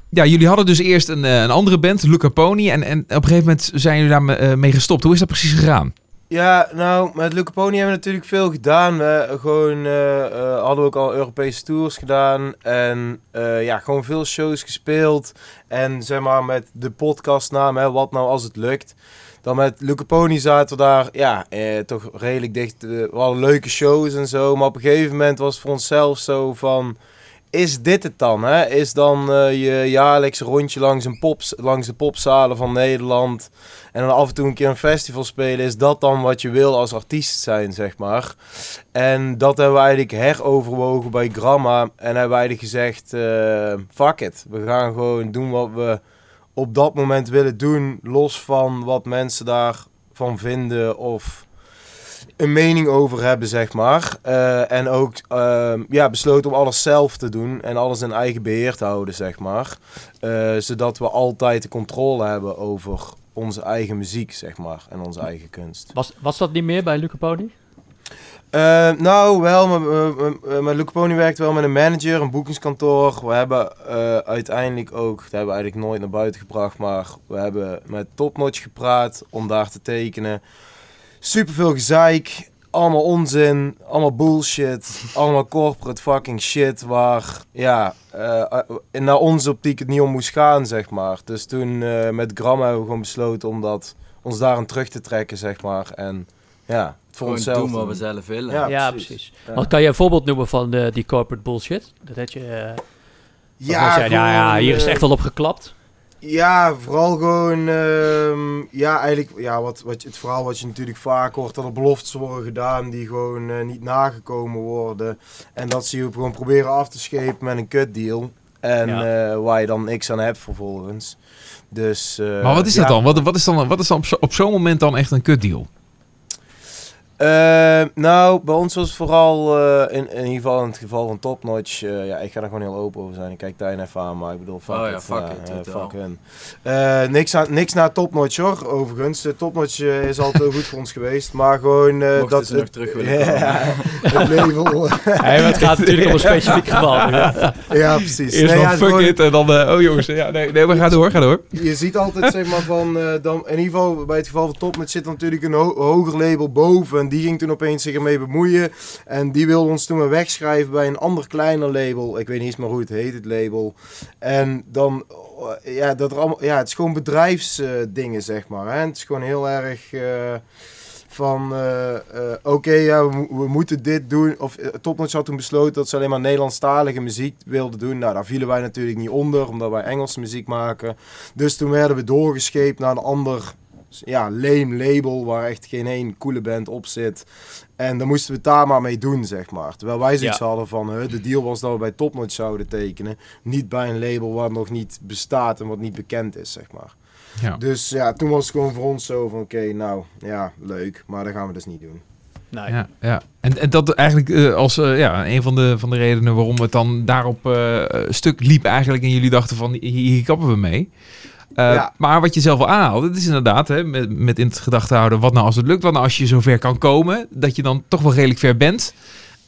ja, jullie hadden dus eerst een, een andere band, Luca Pony. En, en op een gegeven moment zijn jullie daar me- eh, mee gestopt. Hoe is dat precies gegaan? Ja, nou, met Luca Pony hebben we natuurlijk veel gedaan. We gewoon, eh, eh, hadden we ook al Europese tours gedaan. En eh, ja, gewoon veel shows gespeeld. En zeg maar met de podcastnaam, hè, wat nou als het lukt. Dan met Luca Pony zaten we daar, ja, toch redelijk dicht. we hadden leuke shows en zo. Maar op een gegeven moment was het voor onszelf zo van... Is dit het dan? Is dan eh, je jaarlijks rondje langs, een pops, langs de popzalen van Nederland... En dan af en toe een keer een festival spelen, is dat dan wat je wil als artiest zijn, zeg maar. En dat hebben we eigenlijk heroverwogen bij Gramma. En hebben we eigenlijk gezegd, eh, fuck it. We gaan gewoon doen wat we op dat moment willen doen. Los van wat mensen daarvan vinden of een mening over hebben, zeg maar. Eh, en ook ehm, ja, besloten om alles zelf te doen en alles in eigen beheer te houden, zeg maar. Eh, zodat we altijd de controle hebben over onze eigen muziek, zeg maar, en onze eigen kunst. Was, was dat niet meer bij Luca Pony? Eh, nou, wel, maar, Luca Pony werkt wel met een manager, een boekingskantoor. We hebben uiteindelijk ook, dat hebben we eigenlijk nooit naar buiten gebracht, maar we hebben met Topnotch gepraat om daar te tekenen. Superveel gezeik, allemaal onzin, allemaal bullshit, allemaal corporate fucking shit waar, ja, eh, in naar onze optiek het niet om moest gaan, zeg maar. Dus toen eh, met Gram hebben we gewoon besloten om dat, ons daarin terug te trekken, zeg maar. En ja, voor Gewoon onszelf doen wat we zelf willen. Ja, Ja, precies. precies. Ja. Want kan je een voorbeeld noemen van de, die corporate bullshit? Dat had je... Ja, ja, ja, gewoon, hier is het echt wel op geklapt. Ja, vooral gewoon, ehm, ja, eigenlijk, ja, wat, wat, het verhaal wat je natuurlijk vaak hoort, dat er beloftes worden gedaan die gewoon eh, niet nagekomen worden. En dat ze je gewoon proberen af te schepen met een kutdeal. En Ja. eh, waar je dan niks aan hebt vervolgens. Dus, eh, Maar wat is ja. dat dan? Wat, wat is dan, wat is dan op zo- op zo'n moment dan echt een kutdeal? Eh, nou, bij ons was het vooral, eh, in, in ieder geval in het geval van Topnotch, eh, ja, ik ga daar gewoon heel open over zijn. Ik kijk Tijn even aan, maar ik bedoel, fuck Oh ja, it. fuck ja, it, eh, fuck hun. Eh, niks, aan, niks naar Topnotch hoor, overigens. Uh, Topnotch is altijd heel goed voor ons geweest, maar gewoon... eh, dat ze nog het- terug willen ja, (laughs) het (laughs) label. Hey, maar het gaat natuurlijk om een specifiek geval. Ja. (laughs) ja, precies. Eerst Nee, ja, fuck gewoon- it en dan... eh, oh jongens, ja, nee, nee, maar ga door, ga door. Je ziet altijd, zeg maar, van, eh, dan, in ieder geval bij het geval van Topnet zit er natuurlijk een ho- hoger label boven. En die ging toen opeens zich ermee bemoeien. En die wilde ons toen wegschrijven bij een ander kleiner label. Ik weet niet eens meer hoe het heet, het label. En dan, eh, ja, dat er allemaal, ja het is gewoon bedrijfsdingen, zeg maar. Hè? Het is gewoon heel erg... eh, van eh, eh, oké, ja, we moeten dit doen. Of uh, Topnotch had toen besloten dat ze alleen maar Nederlandstalige muziek wilden doen. Nou, daar vielen wij natuurlijk niet onder, omdat wij Engelse muziek maken. Dus toen werden we doorgescheept naar een ander ja, lame label waar echt geen één coole band op zit. En dan moesten we het daar maar mee doen, zeg maar. Terwijl wij zoiets Ja. hadden van, de deal was dat we bij Topnotch zouden tekenen. Niet bij een label wat nog niet bestaat en wat niet bekend is, zeg maar. Ja. Dus ja, toen was het gewoon voor ons zo van, oké, nou, ja, leuk. Maar dat gaan we dus niet doen. Nee. Ja, ja. En, en dat eigenlijk eh, als eh, ja, een van de, van de redenen waarom het dan daarop eh, stuk liep eigenlijk en jullie dachten van hier, hier kappen we mee. Eh, Ja. Maar wat je zelf al aanhaalt, het is inderdaad hè, met, met in het gedachte houden, wat nou als het lukt, wat nou als je zover kan komen, dat je dan toch wel redelijk ver bent.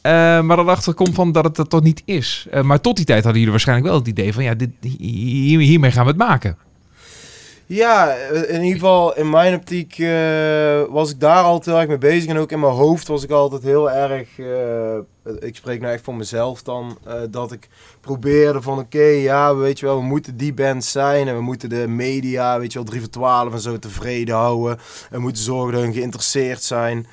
Eh, maar dan achter komt van dat het dat toch niet is. Eh, maar tot die tijd hadden jullie waarschijnlijk wel het idee van ja, dit, hier, hiermee gaan we het maken. Ja, eh, in ieder geval in mijn optiek eh, was ik daar altijd heel erg mee bezig. En ook in mijn hoofd was ik altijd heel erg, eh, ik spreek nou echt voor mezelf dan, dat ik probeerde van oké, ja, weet je wel, we moeten die band zijn. En we moeten de media, weet je wel, 3 voor 12 en zo tevreden houden. En we moeten zorgen dat hun geïnteresseerd zijn.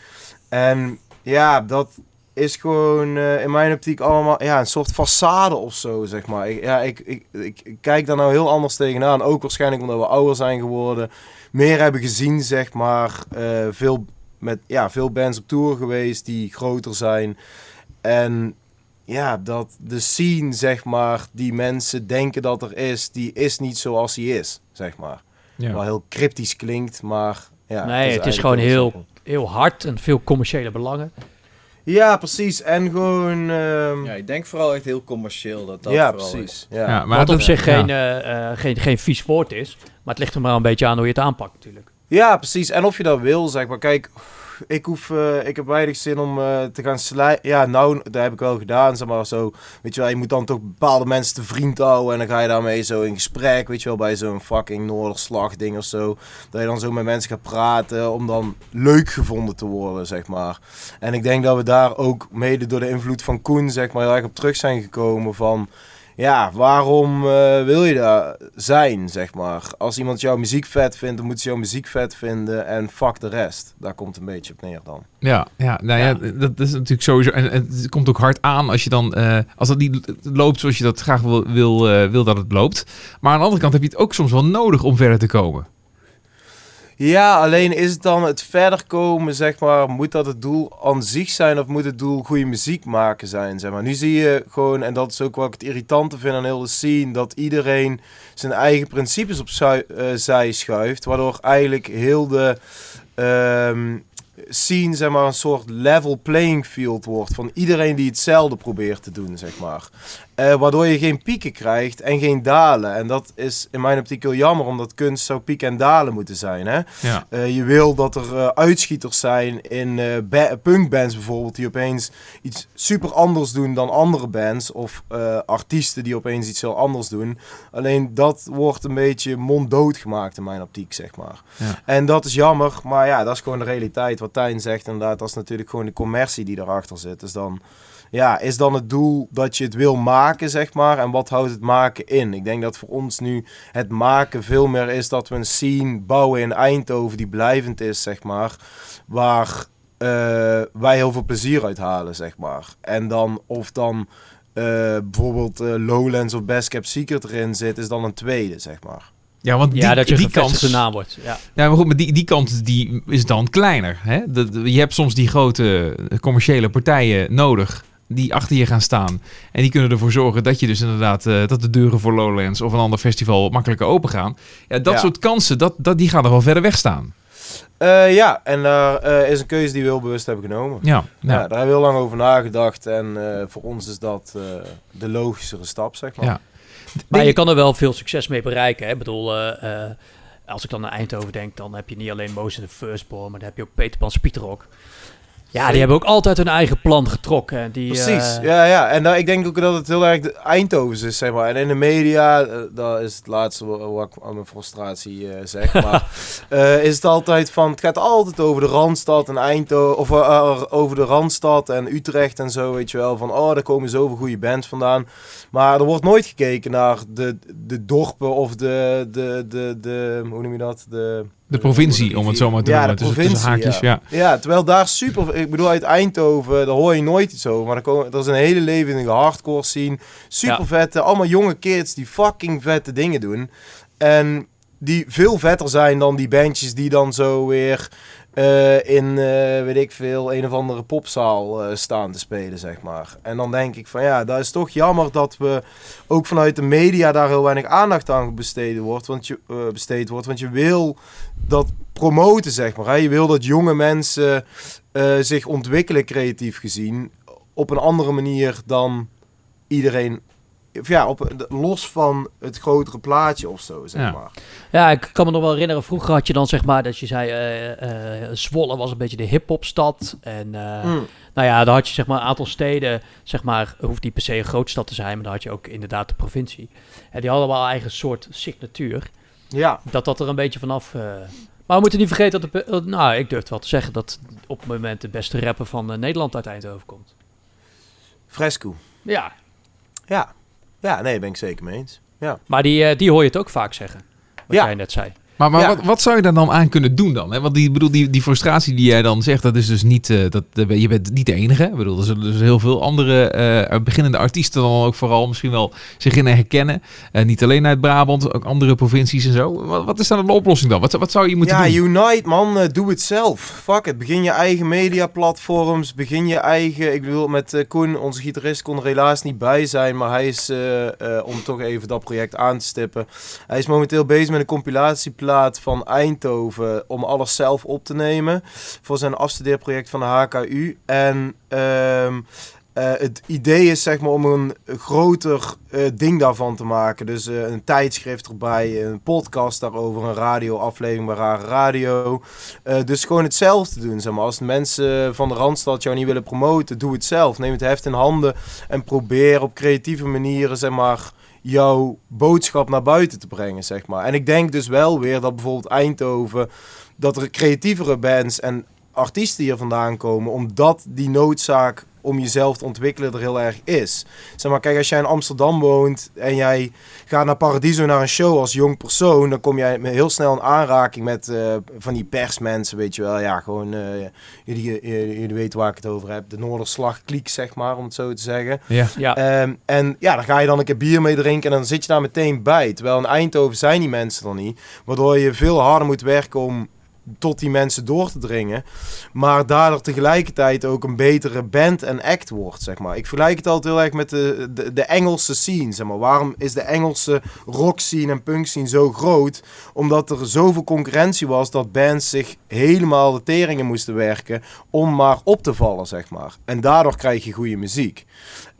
En ja, dat is gewoon eh, in mijn optiek allemaal ja, een soort façade of zo, zeg maar. Ik, ja, ik, ik, ik, kijk daar nou heel anders tegenaan. Ook waarschijnlijk omdat we ouder zijn geworden. Meer hebben gezien, zeg maar. eh, veel, met, ja, veel bands op tour geweest die groter zijn. En ja, dat de scene, zeg maar, die mensen denken dat er is, die is niet zoals die is, zeg maar. Wat heel cryptisch klinkt, maar ja. Nee, het is eigenlijk gewoon heel-. Heel hard en veel commerciële belangen. Ja, precies. En gewoon... ehm, Ja, ik denk vooral echt heel commercieel dat dat ja, vooral precies. is. Ja. Wat op dat- zich ja. geen, eh, eh, geen, geen vies woord is. Maar het ligt er maar een beetje aan hoe je het aanpakt natuurlijk. Ja, precies. En of je dat wil, zeg maar. Kijk, ik hoef, eh, ik heb weinig zin om eh, te gaan slijten. Ja, nou, dat heb ik wel gedaan, zeg maar zo. Weet je wel, je moet dan toch bepaalde mensen te vriend houden en dan ga je daarmee zo in gesprek, weet je wel, bij zo'n fucking Noorderslag ding of zo. Dat je dan zo met mensen gaat praten om dan leuk gevonden te worden, zeg maar. En ik denk dat we daar ook mede door de invloed van Koen, zeg maar, heel erg op terug zijn gekomen van... Ja, waarom eh, wil je daar zijn, zeg maar? Als iemand jouw muziek vet vindt, dan moet ze jouw muziek vet vinden en fuck de rest. Daar komt een beetje op neer dan. Ja, ja, nou ja, dat is natuurlijk sowieso. En, en het komt ook hard aan als je dan, eh, als dat niet loopt zoals je dat graag wil, wil, eh, wil dat het loopt. Maar aan de andere kant heb je het ook soms wel nodig om verder te komen. Ja, alleen is het dan het verder komen, zeg maar, moet dat het doel aan zich zijn of moet het doel goede muziek maken zijn, zeg maar. Nu zie je gewoon, en dat is ook wat ik het irritante vind aan heel de scene, dat iedereen zijn eigen principes opzij eh, schuift, waardoor eigenlijk heel de ehm, scene, zeg maar, een soort level playing field wordt van iedereen die hetzelfde probeert te doen, zeg maar. Eh, waardoor je geen pieken krijgt en geen dalen. En dat is in mijn optiek heel jammer, omdat kunst zou pieken en dalen moeten zijn. Hè? Ja. Eh, je wil dat er eh, uitschieters zijn in ba- punkbands bijvoorbeeld, die opeens iets super anders doen dan andere bands. Of artiesten die opeens iets heel anders doen. Alleen dat wordt een beetje monddood gemaakt in mijn optiek, zeg maar. Ja. En dat is jammer, maar ja, dat is gewoon de realiteit. Wat Tijn zegt, inderdaad, dat is natuurlijk gewoon de commercie die erachter zit. Dus dan, ja, is dan het doel dat je het wil maken, zeg maar. En wat houdt het maken in? Ik denk dat voor ons nu het maken veel meer is dat we een scene bouwen in Eindhoven die blijvend is, zeg maar. Waar eh, wij heel veel plezier uit halen, zeg maar. En dan, of dan eh, bijvoorbeeld eh, Lowlands of Best Kept Secret erin zit, is dan een tweede, zeg maar. Ja, want die, ja, dat je die kans, naam wordt. Ja. Ja, maar goed, maar die, die kant die is dan kleiner. Hè? De, de- je hebt soms die grote commerciële partijen nodig die achter je gaan staan. En die kunnen ervoor zorgen dat je dus inderdaad eh, dat de deuren voor Lowlands of een ander festival makkelijker open gaan. Ja, dat Ja. soort kansen, dat, dat, die gaan er wel verder weg staan. Eh, ja, en daar eh, is een keuze die we heel bewust hebben genomen. Ja, Ja, ja. daar hebben we heel lang over nagedacht. En eh, voor ons is dat eh, de logischere stap, zeg maar. Ja. Maar je kan er wel veel succes mee bereiken. Hè? Ik bedoel, eh, eh, als ik dan naar Eindhoven denk, dan heb je niet alleen Moos en de Firstborn, maar dan heb je ook Peter Pan Spieterok. Ja, die hebben ook altijd hun eigen plan getrokken. en Die, Precies, eh, ja, ja. En ik denk ook dat het heel erg de Eindhovens is, zeg maar. En in de media, eh, dat is het laatste wa- wat ik aan mijn frustratie eh, zeg. (laughs) Maar is het altijd van, het gaat altijd over de Randstad en Eindhoven, of over de Randstad en Utrecht en zo, weet je wel. Van, oh, daar komen zoveel goede bands vandaan. Maar er wordt nooit gekeken naar de, de dorpen of de, de, de, de, hoe noem je dat? De, De provincie, om het zo maar te Ja, noemen. de tussen, tussen provincie, haakjes, ja. Ja, terwijl daar super... Ik bedoel, uit Eindhoven, daar hoor je nooit iets over. Maar komen, dat is een hele levendige hardcore scene. Super vette, allemaal jonge kids die fucking vette dingen doen. En die veel vetter zijn dan die bandjes die dan zo weer eh, in, eh, weet ik veel, een of andere popzaal eh, staan te spelen, zeg maar. En dan denk ik van ja, dat is toch jammer dat we ook vanuit de media daar heel weinig aandacht aan besteed wordt. Want je, besteed wordt, want je wil dat promoten, zeg maar. Hè? Je wil dat jonge mensen zich ontwikkelen, creatief gezien, op een andere manier dan iedereen. Of ja, op, los van het grotere plaatje of zo, zeg Ja. maar. Ja, ik kan me nog wel herinneren, vroeger had je dan zeg maar dat je zei, eh, eh, Zwolle was een beetje de hip-hopstad. En eh, Mm. nou ja, dan had je zeg maar een aantal steden, zeg maar, hoeft niet per se een grootstad te zijn, maar dan had je ook inderdaad de provincie. En die hadden wel een eigen soort signatuur. Ja, Dat dat er een beetje vanaf. eh, Maar we moeten niet vergeten dat, de, nou, ik durf wel te zeggen dat op het moment de beste rapper van Nederland uit Eindhoven komt. fresco. Ja, Ja. Ja, nee, ben ik zeker mee eens. Ja. maar die, eh, die hoor je het ook vaak zeggen. Wat Ja. jij net zei. Maar, maar Ja. wat, wat zou je daar dan aan kunnen doen dan? Hè? Want die, bedoel, die, die frustratie die jij dan zegt, dat is dus niet, eh, dat, je bent niet de enige. Ik bedoel, er zullen dus heel veel andere eh, beginnende artiesten dan ook vooral misschien wel zich in herkennen. Eh, niet alleen uit Brabant, ook andere provincies en zo. Wat, wat is dan de oplossing dan? Wat, wat zou je moeten ja, doen? unite man, doe het zelf. Fuck it, begin je eigen mediaplatforms, begin je eigen... Ik bedoel, met Koen, onze gitarist, kon er helaas niet bij zijn, maar hij is, om toch even dat project aan te stippen, hij is momenteel bezig met een van Eindhoven om alles zelf op te nemen voor zijn afstudeerproject van de HKU. En... ehm, eh, het idee is zeg maar om een groter eh, ding daarvan te maken. Dus eh, een tijdschrift erbij, een podcast daarover, een radioaflevering bij Rare Radio. Dus gewoon hetzelfde doen. Zeg maar. Als mensen van de Randstad jou niet willen promoten, doe het zelf. Neem het heft in handen en probeer op creatieve manieren zeg maar, jouw boodschap naar buiten te brengen. Zeg maar. En ik denk dus wel weer dat bijvoorbeeld Eindhoven, dat er creatievere bands en artiesten hier vandaan komen, omdat die noodzaak om jezelf te ontwikkelen er heel erg is. Zeg maar, kijk, als jij in Amsterdam woont en jij gaat naar Paradiso naar een show als jong persoon, dan kom jij met- heel snel in aanraking met eh, van die persmensen, weet je wel. Ja, gewoon, eh, jullie, jullie, jullie weten waar ik het over heb. De Noorderslag kliek, zeg maar, om het zo te zeggen. Ja. Ja. Ehm, en ja, dan ga je dan een keer bier mee drinken en dan zit je daar meteen bij. Terwijl in Eindhoven zijn die mensen er niet. Waardoor je veel harder moet werken om tot die mensen door te dringen. Maar daardoor tegelijkertijd ook een betere band en act wordt, zeg maar. Ik vergelijk het altijd heel erg met de, de, de Engelse scene, zeg maar. Waarom is de Engelse rock scene en punk scene zo groot? Omdat er zoveel concurrentie was dat bands zich helemaal de teringen moesten werken om maar op te vallen, zeg maar. En daardoor krijg je goede muziek.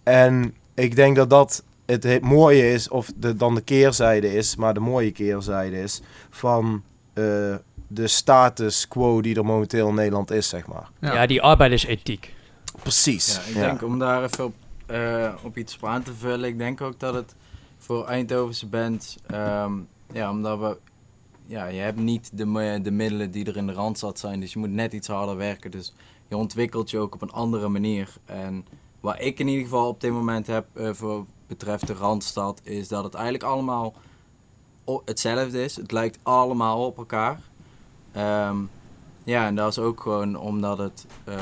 En ik denk dat dat het, he- mooie is, of de, dan de keerzijde is, maar de mooie keerzijde is van eh, de status quo die er momenteel in Nederland is, zeg maar. Ja. Ja, die arbeidersethiek. Precies. Ja, ik denk om daar even op, eh, op iets op aan te vullen. Ik denk ook dat het voor Eindhovense bands, ehm, ja, omdat we, ja, je hebt niet de, de middelen die er in de Randstad zijn, dus je moet net iets harder werken. Dus je ontwikkelt je ook op een andere manier. En wat ik in ieder geval op dit moment heb eh, voor betreft de Randstad, is dat het eigenlijk allemaal hetzelfde is. Het lijkt allemaal op elkaar. Ehm, ja, en dat is ook gewoon omdat het, eh,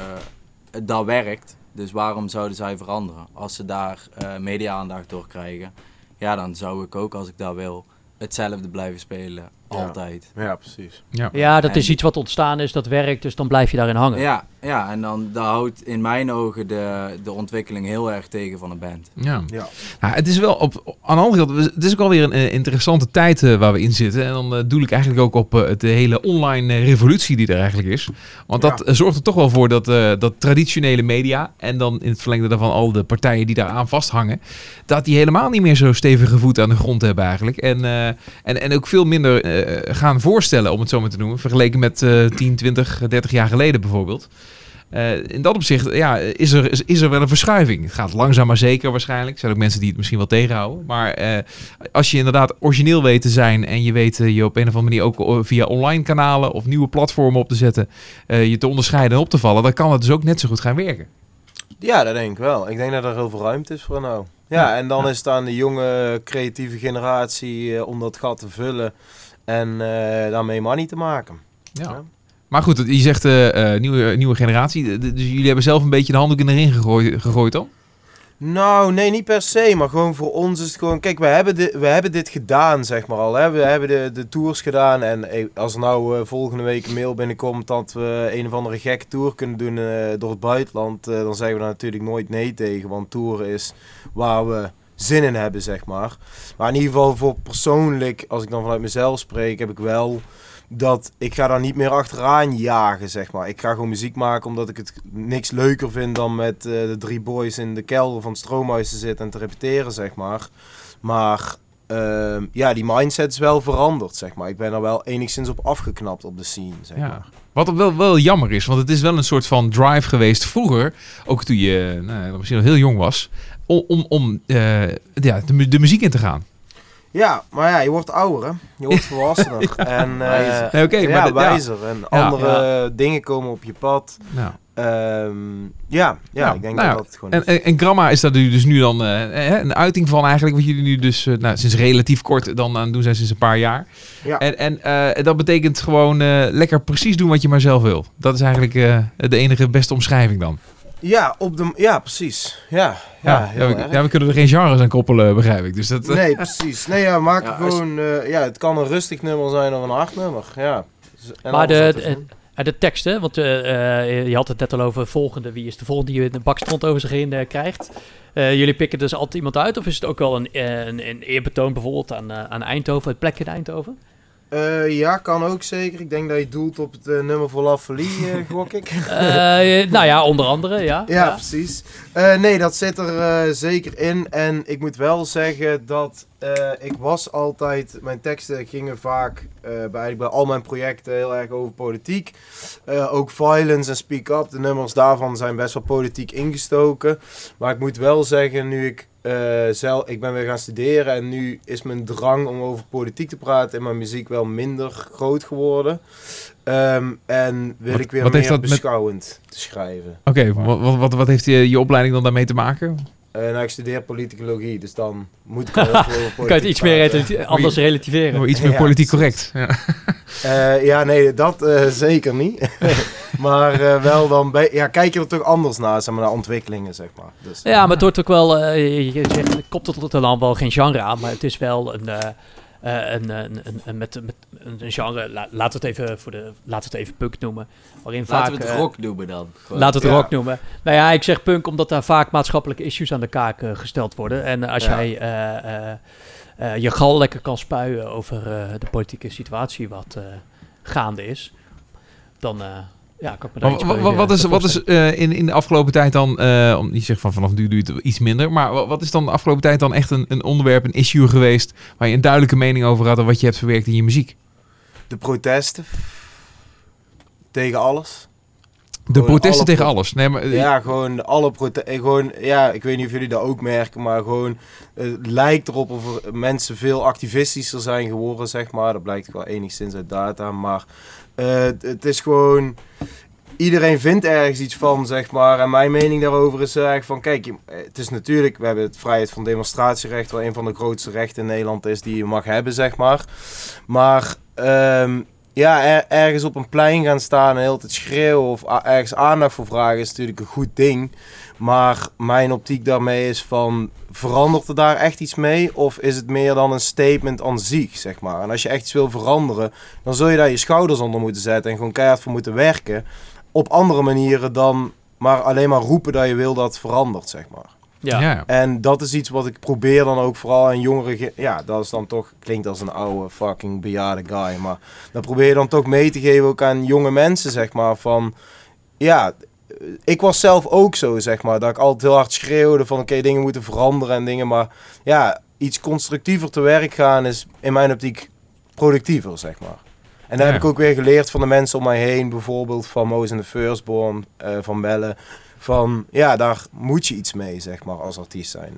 het dat werkt. Dus waarom zouden zij veranderen? Als ze daar eh, media-aandacht door krijgen, ja, dan zou ik ook, als ik dat wil, hetzelfde blijven spelen. Altijd. Ja, precies. Ja. Ja, dat is iets wat ontstaan is, dat werkt, dus dan blijf je daarin hangen. Ja, ja, en dan dat houdt in mijn ogen de, de ontwikkeling heel erg tegen van een band. Ja. Ja. Nou, het is wel op, aan de andere kant, het is ook alweer een eh, interessante tijd eh, waar we in zitten. En dan eh, doe ik eigenlijk ook op de hele online revolutie die er eigenlijk is. Want dat Ja. zorgt er toch wel voor dat, eh, dat traditionele media en dan in het verlengde daarvan al de partijen die daaraan vasthangen, dat die helemaal niet meer zo stevige voet aan de grond hebben eigenlijk. En, eh, en, en ook veel minder eh, gaan voorstellen, om het zo maar te noemen, vergeleken met eh 10, 20, 30 jaar geleden bijvoorbeeld. Eh, in dat opzicht ja, is, er, is, is er wel een verschuiving. Het gaat langzaam maar zeker waarschijnlijk. Er zijn ook mensen die het misschien wel tegenhouden. Maar eh, als je inderdaad origineel weet te zijn... en je weet eh, je op een of andere manier ook via online kanalen... of nieuwe platformen op te zetten... je te onderscheiden en op te vallen... dan kan het dus ook net zo goed gaan werken. Ja, dat denk ik wel. Ik denk dat er heel veel ruimte is voor nou. Ja, en dan Ja. is het aan de jonge creatieve generatie om dat gat te vullen en daarmee money te maken. Ja. Ja. Maar goed, je zegt eh, eh, nieuwe, nieuwe generatie. Dus jullie hebben zelf een beetje de handdoek in de ring gegooid, gegooid dan? Nou, nee, niet per se, maar gewoon voor ons is het gewoon... Kijk, we hebben dit, we hebben dit gedaan, zeg maar al. Hè? We hebben de, de tours gedaan en als er nou volgende week een mail binnenkomt... dat we een of andere gekke tour kunnen doen door het buitenland... dan zeggen we daar natuurlijk nooit nee tegen, want toeren is waar we zin in hebben, zeg maar. Maar in ieder geval voor persoonlijk, als ik dan vanuit mezelf spreek, heb ik wel... Dat ik ga daar niet meer achteraan jagen, zeg maar. Ik ga gewoon muziek maken omdat ik het niks leuker vind dan met eh, de drie boys in de kelder van het stroomhuis te zitten en te repeteren, zeg maar. Maar ehm, ja, die mindset is wel veranderd, zeg maar. Ik ben er wel enigszins op afgeknapt op de scene, zeg Ja. maar. Wat wel, wel jammer is, want het is wel een soort van drive geweest vroeger, ook toen je nou, misschien nog heel jong was, om, om, eh, ja, de, de muziek in te gaan. Ja, maar ja, je wordt ouder, hè. Je wordt (laughs) volwassener. en, eh, Wijzer. Nee, oké, maar dit- ja. wijzer. En andere dingen komen op je pad. Ehm, ja, ja, Nou, ik denk nou dat ja. dat het gewoon En, is. en, en Gramma is daar nu dus nu dan eh, eh, een uiting van eigenlijk, wat jullie nu dus eh, nou, sinds relatief kort dan aan het doen zijn, sinds een paar jaar. Ja. En, en eh, dat betekent gewoon eh, lekker precies doen wat je maar zelf wil. Dat is eigenlijk eh, de enige beste omschrijving dan. Ja, op de, ja, precies. Ja, ja, Ja, we, ja, we kunnen er geen genres aan koppelen, begrijp ik. Dus dat, eh, Nee, precies. Nee, ja, (laughs) maak Ja, als- gewoon... eh, ja, het kan een rustig nummer zijn of een hard nummer. Ja. Dus- en Maar de, de, en de teksten, want eh, eh, je had het net al over volgende. Wie is de volgende die een bakstront over zich heen eh, krijgt? Eh, jullie pikken dus altijd iemand uit? Of is het ook wel een, eh, een, een eerbetoon bijvoorbeeld aan, eh, aan Eindhoven, het plekje in Eindhoven? Eh, ja, kan ook zeker. Ik denk dat je doelt op het eh, nummer voor Lafali, eh gok ik. (laughs) Nou ja, onder andere, ja. Ja, precies. Nee, dat zit er zeker in. En ik moet wel zeggen dat ik was altijd... Mijn teksten gingen vaak bij, bij al mijn projecten heel erg over politiek. Ook Violence en Speak Up, de nummers daarvan zijn best wel politiek ingestoken. Maar ik moet wel zeggen, nu ik eh, zelf... Ik ben weer gaan studeren en nu is mijn drang om over politiek te praten in mijn muziek wel minder groot geworden. Ehm, en wil Wat- ik weer meer met- beschouwend te schrijven. Oké, wat, wat, wat, wat heeft je, je opleiding dan daarmee te maken? Eh, nou, ik studeer politicologie, dus dan moet ik (laughs) over politiek Kan je het iets meer relati- (laughs) anders relativeren? Iets meer politiek correct. Ja. Eh, ja, nee, dat eh, zeker niet. (laughs) maar eh, wel dan, bij, ja, kijk je er toch anders naar, zeg maar, naar ontwikkelingen, zeg maar. Dus, Ja, maar het wordt ook wel, eh, je- zegt, koppelt het dan wel geen genre aan, maar het is wel een, eh, eh, een, een, een, een- met, met een genre, la, laat het even voor de, laat het even punk noemen, waarin vaak... Laten we het eh, rock noemen dan. Gewoon. Laat het Ja. rock noemen. Nou ja, ik zeg punk omdat daar vaak maatschappelijke issues aan de kaak eh, gesteld worden. En als Ja. jij eh, eh, eh, je gal lekker kan spuien over eh, de politieke situatie wat eh, gaande is, dan eh, ja, kan ik me daar Maar eh, wat is, wat is eh, in, in de afgelopen tijd dan, eh, om, je zegt van vanaf nu doe je het iets minder, maar wa- wat is dan de afgelopen tijd dan echt een, een onderwerp, een issue geweest waar je een duidelijke mening over had en wat je hebt verwerkt in je muziek? De protesten tegen alles. De Gewoon protesten alle tegen pro- alles. Nee, maar, Ja, gewoon alle protesten. Gewoon, ja, ik weet niet of jullie dat ook merken, maar gewoon eh, het lijkt erop of er mensen veel activistischer zijn geworden, zeg maar. Dat blijkt wel enigszins uit data, maar eh, het- is gewoon. Iedereen vindt ergens iets van, zeg maar. En mijn mening daarover is erg van, kijk, je- het is natuurlijk, we hebben het vrijheid van demonstratierecht, wat een van de grootste rechten in Nederland is die je mag hebben, zeg maar. Maar ehm, ja, er- ergens op een plein gaan staan en heel tijd schreeuwen of ergens aandacht voor vragen is natuurlijk een goed ding. Maar mijn optiek daarmee is van, verandert er daar echt iets mee? Of is het meer dan een statement aan zich, zeg maar? En als je echt iets wil veranderen, dan zul je daar je schouders onder moeten zetten en gewoon keihard voor moeten werken. Op andere manieren dan maar alleen maar roepen dat je wil dat het verandert, zeg maar. Ja. ja. En dat is iets wat ik probeer dan ook vooral aan jongeren... ge- Ja, dat is dan toch... Klinkt als een oude fucking bejaarde guy. Maar dat probeer je dan toch mee te geven ook aan jonge mensen, zeg maar. Van, ja, ik was zelf ook zo, zeg maar. Dat ik altijd heel hard schreeuwde van... Oké, dingen moeten veranderen en dingen. Maar ja, iets constructiever te werk gaan is in mijn optiek productiever, zeg maar. En dat Ja. heb ik ook weer geleerd van de mensen om mij heen. Bijvoorbeeld van Moos en de Firstborn, eh, van Bellen. Van, ja, daar moet je iets mee, zeg maar, als artiest zijn.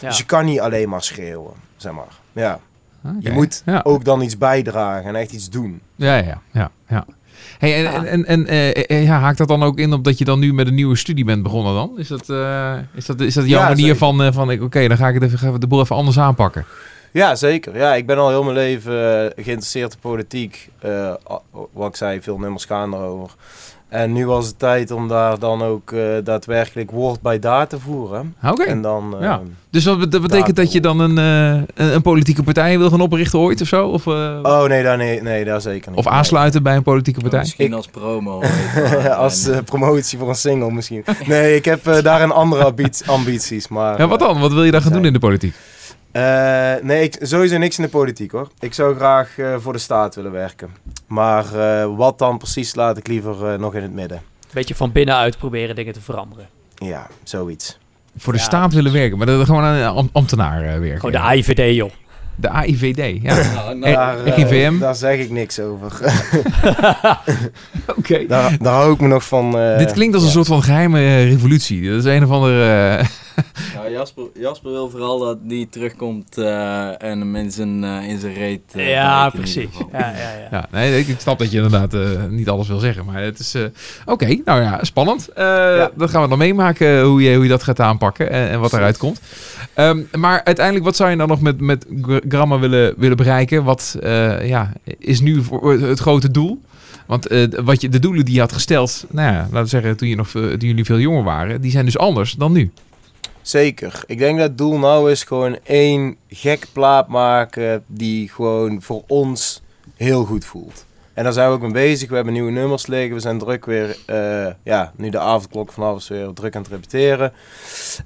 Ja. Dus je kan niet alleen maar schreeuwen, zeg maar. Ja, je Oké. moet Ja. ook dan iets bijdragen en echt iets doen. Ja, ja, ja. ja. Hey, en Ja. en, en, en eh, eh, ja, haakt dat dan ook in op dat je dan nu met een nieuwe studie bent begonnen dan? Is dat, eh, is dat, is dat jouw Ja, manier zeker. van, eh, van ik- oké, dan ga ik het even, ga de boel even anders aanpakken? Ja, zeker. Ja, ik ben al heel mijn leven geïnteresseerd in politiek. Eh, wat ik zei, veel nummers gaan erover. En nu was het tijd om daar dan ook eh, daadwerkelijk woord bij daad te voeren. Oké. En dan... eh, Ja. Dus wat dat betekent dat je dan een, eh, een, een politieke partij wil gaan oprichten ooit of zo? Of, eh, Oh nee, daar, nee, nee, daar zeker niet. of aansluiten bij een politieke partij? Misschien Ik- als promo. (laughs) Als eh, promotie voor een single misschien. Nee, ik heb eh, daarin andere ambi- ambities. Maar, Ja, wat dan? Wat wil je dan gaan doen in de politiek? Eh, nee, ik, sowieso niks in de politiek hoor. Ik zou graag eh, voor de staat willen werken. Maar eh, wat dan precies laat ik liever nog in het midden. Beetje van binnenuit proberen dingen te veranderen. Ja, zoiets. Voor de Ja. staat willen werken, maar dat gewoon aan een am- ambtenaar eh, werken. Gewoon de AIVD, joh. De AIVD, ja. (laughs) Nou, nou, Eh, Daar, RIVM? daar zeg ik niks over. (laughs) Oké. daar, daar hou ik me nog van. eh, Dit klinkt als een ja. soort van geheime eh, revolutie. Dat is een of andere... eh, (laughs) nou, Jasper, Jasper wil vooral dat niet terugkomt eh, en hem in zijn, eh, in zijn reet. eh, ja, precies. Ja, ja, ja. ja, nee, ik, ik snap dat je inderdaad eh, niet alles wil zeggen. Maar het is... eh, Oké, nou ja, spannend. Eh Dat gaan we dan meemaken, hoe je, hoe je dat gaat aanpakken en, en wat eruit komt. Ehm, maar uiteindelijk, wat zou je dan nog met, met Gra- Gramma willen, willen bereiken? Wat eh, ja, is nu voor het grote doel? Want eh, wat je, de doelen die je had gesteld, nou ja, laten we zeggen, toen, je nog, eh, jullie veel jonger waren, die zijn dus anders dan nu. Zeker. Ik denk dat het doel nou is gewoon één gek plaat maken die gewoon voor ons heel goed voelt. En daar zijn we ook mee bezig. We hebben nieuwe nummers liggen. We zijn druk weer, eh, ja, nu de avondklok vanaf is weer druk aan het repeteren.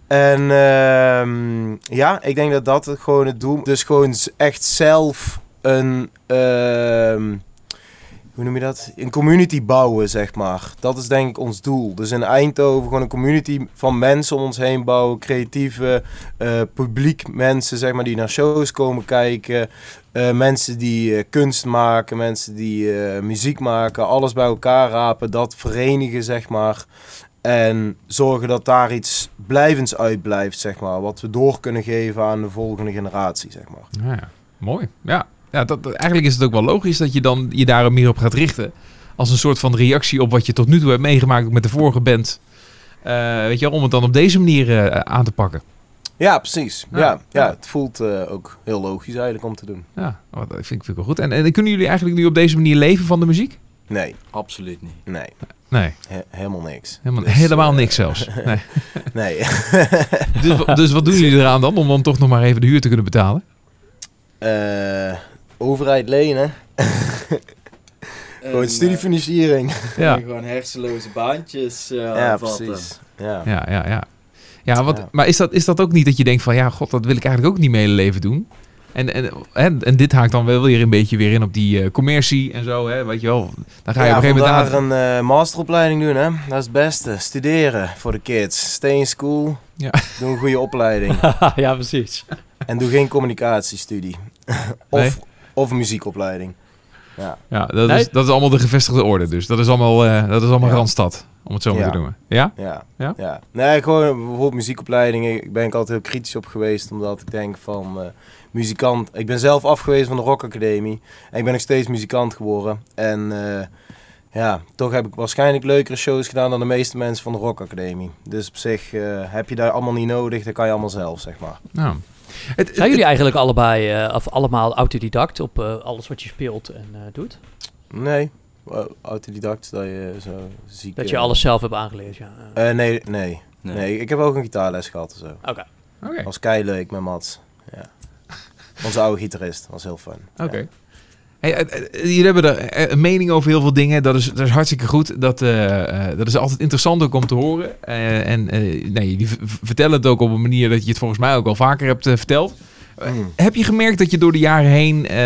En ehm, ja, ik denk dat dat het gewoon het doel Dus gewoon echt zelf een, ehm, hoe noem je dat? Een community bouwen, zeg maar. Dat is denk ik ons doel. Dus in Eindhoven gewoon een community van mensen om ons heen bouwen. Creatieve, eh, publiek mensen, zeg maar, die naar shows komen kijken. Eh, mensen die eh, kunst maken, mensen die muziek maken. Alles bij elkaar rapen, dat verenigen, zeg maar. En zorgen dat daar iets blijvends uit blijft, zeg maar. Wat we door kunnen geven aan de volgende generatie, zeg maar. Ja, mooi. Ja, ja dat, dat- eigenlijk is het ook wel logisch dat je dan je daar meer op gaat richten. Als een soort van reactie op wat je tot nu toe hebt meegemaakt met de vorige band. Eh, weet je wel, om het dan op deze manier eh, aan te pakken. Ja, precies. Ja. Ja, ja, Ja. het voelt eh, ook heel logisch eigenlijk om te doen. Ja, dat vind ik, vind ik wel goed. En, en kunnen jullie eigenlijk nu op deze manier leven van de muziek? Nee, Absoluut niet. nee, Nee, he- helemaal niks. helemaal, Dus, helemaal niks zelfs. (laughs) Nee. Nee. Dus, dus wat doen jullie eraan dan om dan toch nog maar even de huur te kunnen betalen? Eh, overheid lenen. Gewoon studiefinanciering. Ja. Gewoon hersenloze baantjes eh ja, precies. Ja. Ja, ja, ja. Ja, wat, Ja. maar is dat, is dat ook niet dat je denkt van... Ja, god, dat wil ik eigenlijk ook niet mijn hele leven doen? En, en, en, en dit haakt dan wel weer een beetje weer in op die eh, commercie en zo, hè? Weet je wel. Dan ga je ja, op een gegeven moment... aan- een eh, masteropleiding doen, hè. Dat is het beste. Studeren voor de kids. Stay in school. Ja. Doe een goede opleiding. (laughs) ja, precies. en doe geen communicatiestudie. of, Nee. Of een muziekopleiding. Ja, dat, Nee. is, dat is allemaal de gevestigde orde. Dus dat is allemaal, eh, dat is allemaal Ja. Randstad, om het zo maar Ja. te noemen. Ja? Ja. Ja? Nee, gewoon bijvoorbeeld muziekopleidingen. Ik ben ik altijd heel kritisch op geweest. Omdat ik denk van... eh, muzikant... Ik ben zelf afgewezen van de Rock Academie. En ik ben nog steeds muzikant geworden. En... eh, ja, toch heb ik waarschijnlijk leukere shows gedaan dan de meeste mensen van de Rock Academie. Dus op zich eh, heb je daar allemaal niet nodig, dat kan je allemaal zelf, zeg maar. Nou. Het, Zijn jullie eigenlijk allebei, eh, of allemaal autodidact op eh, alles wat je speelt en eh, doet? Nee, autodidact, dat je zo ziek... Dat je alles zelf hebt aangeleerd, ja. Nee, nee, Nee. nee. Ik heb ook een gitaarles gehad en zo. Oké. Oké, Was keileuk met Mats. Ja. Onze oude gitarist, was heel fun. oké. Ja. Hey, eh, eh, jullie hebben er eh, een mening over heel veel dingen. Dat is, dat is hartstikke goed. Dat, eh, eh, dat is altijd interessant ook om te horen. Eh, en eh, nee, jullie vertellen het ook op een manier dat je het volgens mij ook al vaker hebt verteld. Eh, Mm. Heb je gemerkt dat je door de jaren heen, eh,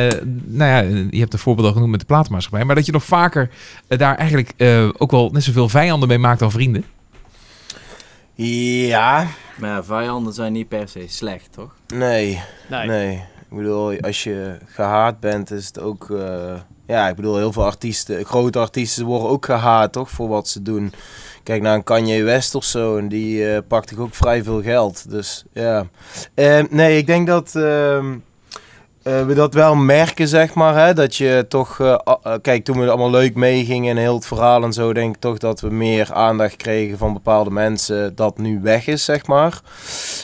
nou ja, je hebt een voorbeeld al genoemd met de platenmaatschappij, maar dat je nog vaker daar eigenlijk eh, ook wel net zoveel vijanden mee maakt dan vrienden? Ja, Maar ja, vijanden zijn niet per se slecht, toch? nee, Nee. nee. Ik bedoel, als je gehaat bent, is het ook... eh, ja, ik bedoel, heel veel artiesten, grote artiesten worden ook gehaat, toch, voor wat ze doen. Kijk naar een Kanye West of zo, en die eh pakt ook vrij veel geld. Dus ja. Eh, nee, ik denk dat ehm, eh, we dat wel merken, zeg maar. Hè? Dat je toch, kijk, toen we allemaal leuk meegingen en heel het verhaal en zo, denk ik toch dat we meer aandacht kregen van bepaalde mensen dat nu weg is, zeg maar.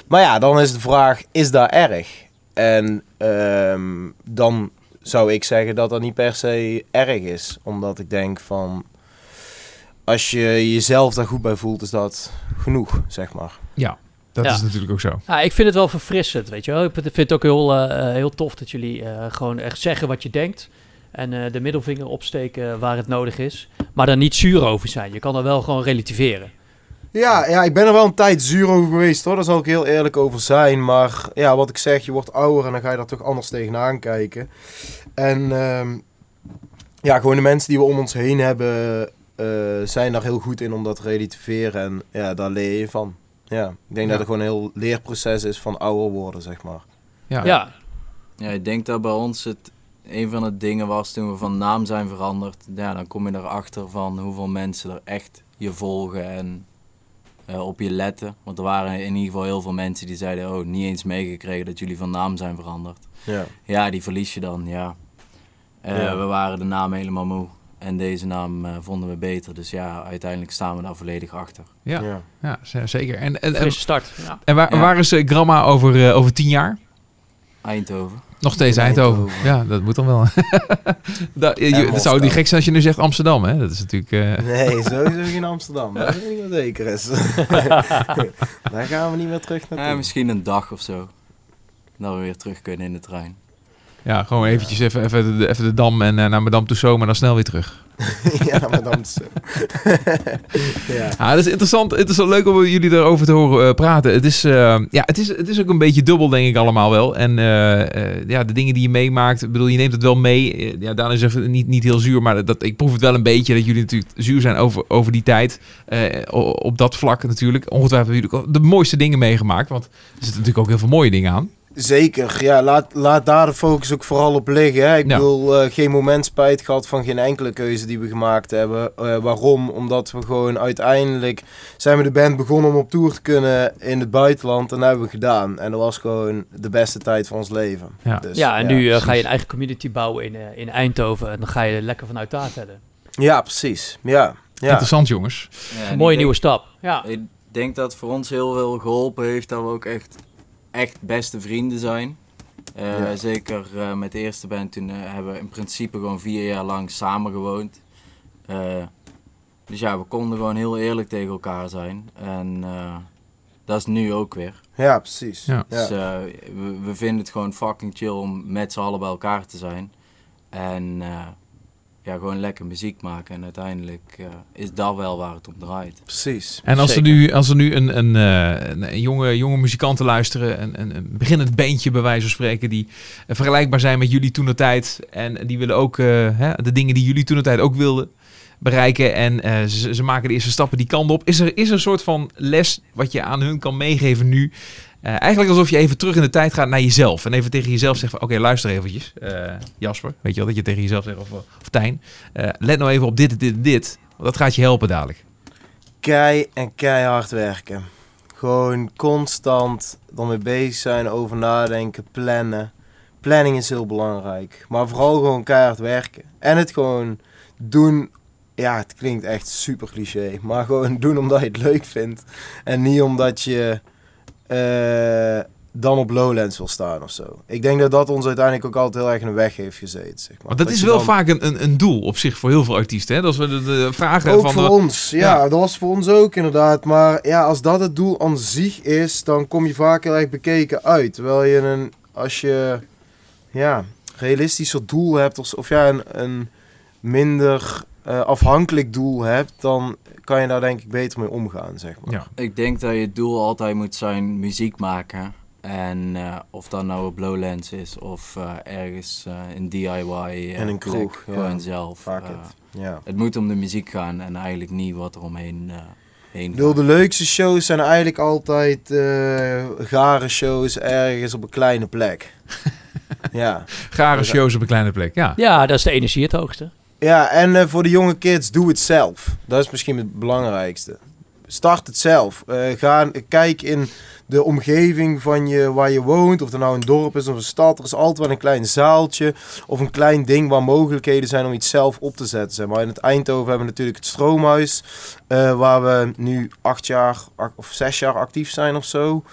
Maar ja, dan is de vraag, is dat erg? En ehm, dan zou ik zeggen dat dat niet per se erg is. Omdat ik denk van, als je jezelf daar goed bij voelt, is dat genoeg, zeg maar. Ja, dat Ja. is natuurlijk ook zo. Ja, ik vind het wel verfrissend, weet je wel. Ik vind het ook heel, eh, eh, heel tof dat jullie eh, gewoon echt zeggen wat je denkt. En eh, de middelvinger opsteken waar het nodig is. Maar daar niet zuur over zijn. Je kan er wel gewoon relativeren. Ja, ja, ik ben er wel een tijd zuur over geweest hoor, daar zal ik heel eerlijk over zijn. Maar ja, wat ik zeg, je wordt ouder en dan ga je daar toch anders tegenaan kijken. En ehm, ja, gewoon de mensen die we om ons heen hebben, eh, zijn daar heel goed in om dat te relativeren. En ja, daar leer je van. Ja, ik denk Ja. dat het gewoon een heel leerproces is van ouder worden, zeg maar. Ja. Ja, Ja, ik denk dat bij ons het een van de dingen was toen we van naam zijn veranderd. Ja, dan kom je erachter van hoeveel mensen er echt je volgen en eh, op je letten. Want er waren in ieder geval heel veel mensen die zeiden, oh, niet eens meegekregen dat jullie van naam zijn veranderd. Ja. Ja, die verlies je dan, ja. Eh, Ja. We waren de naam helemaal moe. En deze naam eh, vonden we beter. Dus ja, uiteindelijk staan we daar volledig achter. Ja, Ja. ja, zeker. En, en, en, start. Ja. en waar, Ja. waar is Gramma over, eh, over tien jaar? Eindhoven. Nog steeds Eindhoven. Eindhoven. Ja, dat moet dan wel. (laughs) dat, je, dat zou niet gek zijn als je nu zegt Amsterdam, hè? Dat is natuurlijk... eh, Nee, sowieso geen Amsterdam. Dat is niet wat zeker is. (laughs) daar gaan we niet meer terug Ja, naartoe. misschien een dag of zo. Dat we weer terug kunnen in de trein. ja, gewoon eventjes even, even, de, even de Dam en eh, naar Madame Tussauds, maar dan snel weer terug. (laughs) ja, maar dan (laughs) ja. Ja, dat is interessant. Het is wel leuk om jullie erover te horen eh, praten. Het is, eh, ja, het, is, het is ook een beetje dubbel, denk ik allemaal wel. En eh, eh, ja, de dingen die je meemaakt, ik bedoel, je neemt het wel mee. Ja, Daan is even niet, niet heel zuur, maar dat, ik proef het wel een beetje dat jullie natuurlijk zuur zijn over, over die tijd. Eh, op dat vlak natuurlijk. Ongetwijfeld hebben jullie ook de mooiste dingen meegemaakt, want er zitten natuurlijk ook heel veel mooie dingen aan. Zeker, ja, laat, laat daar de focus ook vooral op liggen. Hè. Ik Ja. bedoel, eh, geen moment spijt gehad van geen enkele keuze die we gemaakt hebben. Eh, waarom? Omdat we gewoon uiteindelijk zijn we de band begonnen om op tour te kunnen in het buitenland. En dat hebben we gedaan. En dat was gewoon de beste tijd van ons leven. Ja. Dus, ja, en nu eh, ga je een eigen community bouwen in, in Eindhoven. En dan ga je er lekker vanuit daar verder. Ja, precies. Ja, ja. Interessant, jongens. Een mooie denk- nieuwe stap. Ja. Ik denk dat voor ons heel veel geholpen heeft dat we ook echt, echt beste vrienden zijn. Eh, Ja. Zeker eh, met de eerste band, toen eh, hebben we in principe gewoon vier jaar lang samen gewoond. Eh, dus ja, we konden gewoon heel eerlijk tegen elkaar zijn. En eh, dat is nu ook weer. ja, precies. Ja. Dus eh, we, we vinden het gewoon fucking chill om met z'n allen bij elkaar te zijn. En eh, ja, gewoon lekker muziek maken. En uiteindelijk eh, is dat wel waar het om draait. Precies. En als er nu, als er nu een, een, eh, een, een jonge, jonge muzikanten luisteren, een, een, een beginnend bandje bij wijze van spreken, die eh, vergelijkbaar zijn met jullie toen de tijd. En die willen ook eh, hè, de dingen die jullie toen de tijd ook wilden bereiken. En eh, ze, ze maken de eerste stappen die kant op. Is er, is er een soort van les wat je aan hun kan meegeven nu? Eh, eigenlijk alsof je even terug in de tijd gaat naar jezelf. En even tegen jezelf zegt van, oké, luister eventjes. eh, Jasper, weet je wel, dat je tegen jezelf zegt, of, of Tijn. eh, let nou even op dit, dit, dit, dit. Want dat gaat je helpen dadelijk. Kei en keihard werken. Gewoon constant ermee bezig zijn, over nadenken, plannen. Planning is heel belangrijk. Maar vooral gewoon keihard werken. En het gewoon doen. Ja, het klinkt echt super cliché. Maar gewoon doen omdat je het leuk vindt. En niet omdat je eh, dan op Lowlands wil staan of zo. Ik denk dat dat ons uiteindelijk ook altijd heel erg in de weg heeft gezeten. Zeg maar. Want dat, is wel dan- vaak een, een, een doel op zich voor heel veel artiesten. Hè? Dat we de, de vragen Ook van... voor de- ons, ja, Ja. dat was voor ons ook inderdaad. Maar ja, als dat het doel aan zich is, dan kom je vaak heel erg bekeken uit. Terwijl je een, als je ja, realistischer doel hebt, of, of ja, een, een minder eh, afhankelijk doel hebt, dan kan je daar denk ik beter mee omgaan, zeg maar. Ja. Ik denk dat je het doel altijd moet zijn muziek maken. En eh, of dat nou op Lowlands is of eh, ergens eh, in DIY. eh, En een plek, kroeg, ja. Gewoon zelf. Fuck eh, it. Ja. het moet om de muziek gaan en eigenlijk niet wat er omheen eh heen gaat. de leukste shows zijn eigenlijk altijd eh gare shows ergens op een kleine plek. (laughs) ja. Gare shows op een kleine plek. Ja. ja, dat is de energie het hoogste. Ja, en eh, voor de jonge kids, doe het zelf. Dat is misschien het belangrijkste. Start het zelf. Eh, ga, kijk in de omgeving van je, waar je woont. Of er nou een dorp is of een stad. Er is altijd wel een klein zaaltje of een klein ding waar mogelijkheden zijn om iets zelf op te zetten. Zeg maar. In het Eindhoven hebben we natuurlijk het Stroomhuis. eh, waar we nu acht jaar of zes jaar actief zijn of zo.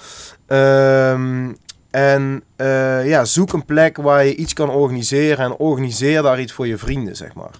Ehm, en eh, ja, zoek een plek waar je iets kan organiseren en organiseer daar iets voor je vrienden, zeg maar.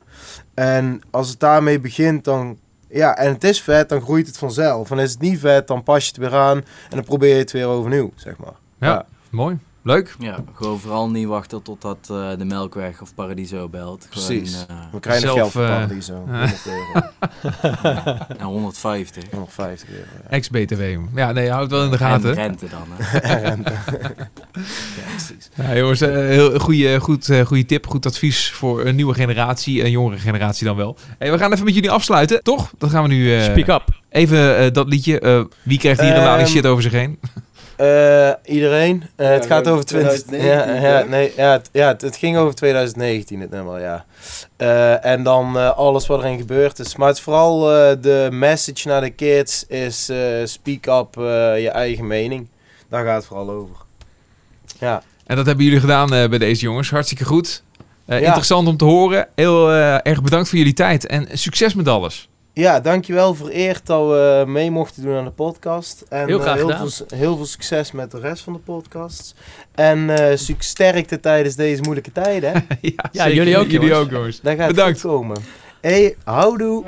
En als het daarmee begint, dan ja, en het is vet, dan groeit het vanzelf. En is het niet vet, dan pas je het weer aan en dan probeer je het weer overnieuw, zeg maar. Ja. Mooi. Leuk. Ja, gewoon vooral niet wachten totdat eh, de Melkweg of Paradiso belt. Gewoon, Precies. eh, We krijgen Zelf, geld voor eh, Paradiso. 100 euro, en 150. 150 euro. ja. Ex-BTW. Ja, nee, houd het wel in de gaten. En rente dan. Hè. (laughs) En rente. ja, precies. Ja, jongens, heel goede, goed, eh, goede tip, goed advies voor een nieuwe generatie, een jongere generatie dan wel. Hey, we gaan even met jullie afsluiten, toch? Dan gaan we nu eh, Speak up. even eh, dat liedje. eh, wie krijgt hier een lading Ehm, shit over zich heen? Eh, iedereen. Eh, het gaat over 20... 2019, ja, ja, nee, ja, het, ja het, het ging over 2019, het nummer, ja. Eh, en dan eh, alles wat erin gebeurd is. Maar het is vooral eh, de message naar de kids is eh, speak up eh, je eigen mening. Daar gaat het vooral over. Ja, En dat hebben jullie gedaan eh, bij deze jongens. Hartstikke goed. Eh, Ja. Interessant om te horen. Heel eh, erg bedankt voor jullie tijd. En succes met alles. Ja dankjewel vereerd dat we mee mochten doen aan de podcast. En Heel graag eh, heel, gedaan. veel, heel veel succes met de rest van de podcasts. En eh sterkte tijdens deze moeilijke tijden. (laughs) ja, jullie ook, Jullie jongens. ook, jongens. Daar gaat Bedankt. het goed komen. Hey, houdoe.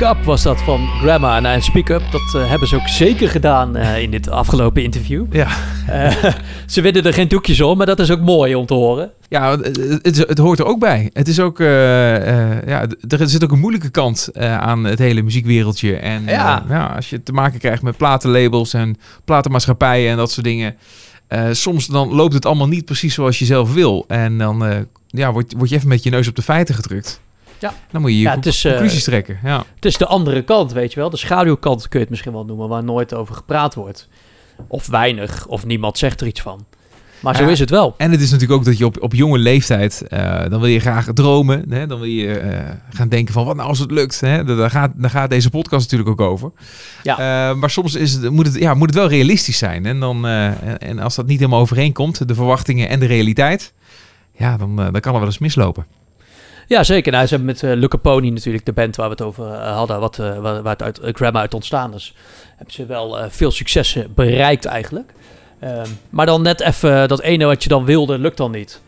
Speak Up was dat van Grandma. Nou, en Speak Up, dat eh, hebben ze ook zeker gedaan eh, in dit afgelopen interview. Ja. Eh, (laughs) ze winnen er geen doekjes om, maar dat is ook mooi om te horen. Ja, het, hoort er ook bij. Het is ook, ja, er zit ook een moeilijke kant aan het hele muziekwereldje. En Ja. als je te maken krijgt met platenlabels en platenmaatschappijen en dat soort dingen. soms dan loopt het allemaal niet precies zoals je zelf wil. En dan ja, word, word je even met je neus op de feiten gedrukt. Ja. Dan moet je je Ja, is, eh, conclusies trekken. Ja. Het is de andere kant, weet je wel. De schaduwkant kun je het misschien wel noemen, waar nooit over gepraat wordt. Of weinig, of niemand zegt er iets van. Maar zo Ja. is het wel. En het is natuurlijk ook dat je op, op jonge leeftijd, eh, dan wil je graag dromen. Hè? Dan wil je eh, gaan denken van, wat nou als het lukt? Hè? Daar, gaat, daar gaat deze podcast natuurlijk ook over. Ja. Maar soms is het, moet, het, ja, moet het wel realistisch zijn. En, dan, en, als dat niet helemaal overeenkomt, de verwachtingen en de realiteit, ja, dan, dan kan er wel eens mislopen. Ja, zeker. Nou, ze hebben met uh, Luca Pony natuurlijk, de band waar we het over eh, hadden, wat, eh, waar, waar het uit uh, Grandma uit ontstaan is, hebben ze wel eh, veel successen bereikt eigenlijk. Ehm, maar dan net even dat ene wat je dan wilde, lukt dan niet.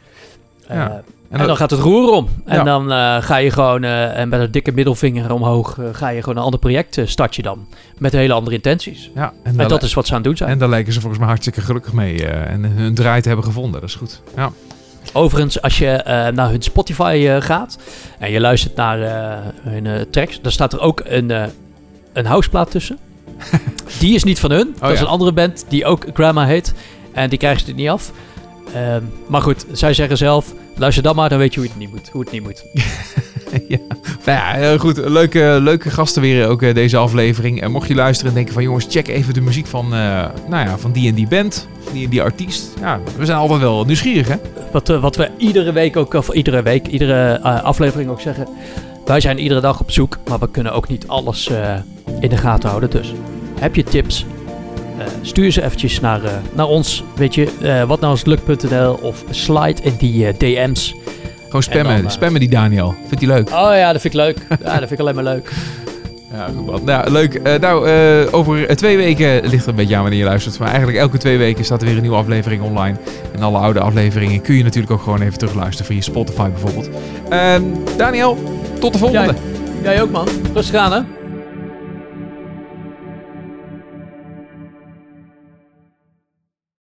Eh, Ja. en, En dat- dan gaat het roer om. En Ja. dan eh, ga je gewoon, eh, en met een dikke middelvinger omhoog, eh, ga je gewoon een ander project eh, start je dan. Met hele andere intenties. Ja, en, dat is wat ze aan het doen zijn. en daar lijken ze volgens mij hartstikke gelukkig mee. eh, en hun draai te hebben gevonden. Dat is goed. Ja. Overigens, als je eh, naar hun Spotify eh, gaat en je luistert naar eh, hun tracks, dan staat er ook een, een houseplaat tussen. (laughs) die is niet van hun. dat is Oh, een andere band die ook Grandma heet. En die krijgen ze er niet af. Ehm, maar goed, zij zeggen zelf, luister dan maar, dan weet je hoe het niet moet. Hoe het niet moet. (laughs) (laughs) ja. Nou ja, heel goed. Leuke, leuke gasten weer ook eh, deze aflevering. En mocht je luisteren en denken van jongens, check even de muziek van, eh, nou ja, van die en die band, die en die artiest. Ja, we zijn altijd wel nieuwsgierig hè. Wat, eh, wat we iedere week ook, of iedere week, iedere eh, aflevering ook zeggen. Wij zijn iedere dag op zoek, maar we kunnen ook niet alles eh, in de gaten houden. Dus heb je tips? eh, stuur ze eventjes naar, eh, naar ons. Weet je, eh, wat nou is luk.nl of slide in die eh, DM's. Gewoon spammen, dan, eh, spammen die Daniel. Vindt hij leuk? Oh ja, dat vind ik leuk. Ja, dat vind ik alleen maar leuk. (laughs) Ja, goed. Nou, leuk. Eh, nou, eh, over twee weken ligt er een beetje aan wanneer je luistert. Maar eigenlijk elke twee weken staat er weer een nieuwe aflevering online. En alle oude afleveringen kun je natuurlijk ook gewoon even terugluisteren via Spotify bijvoorbeeld. Ehm, Daniel, tot de volgende. Jij ook man. Rustig aan hè.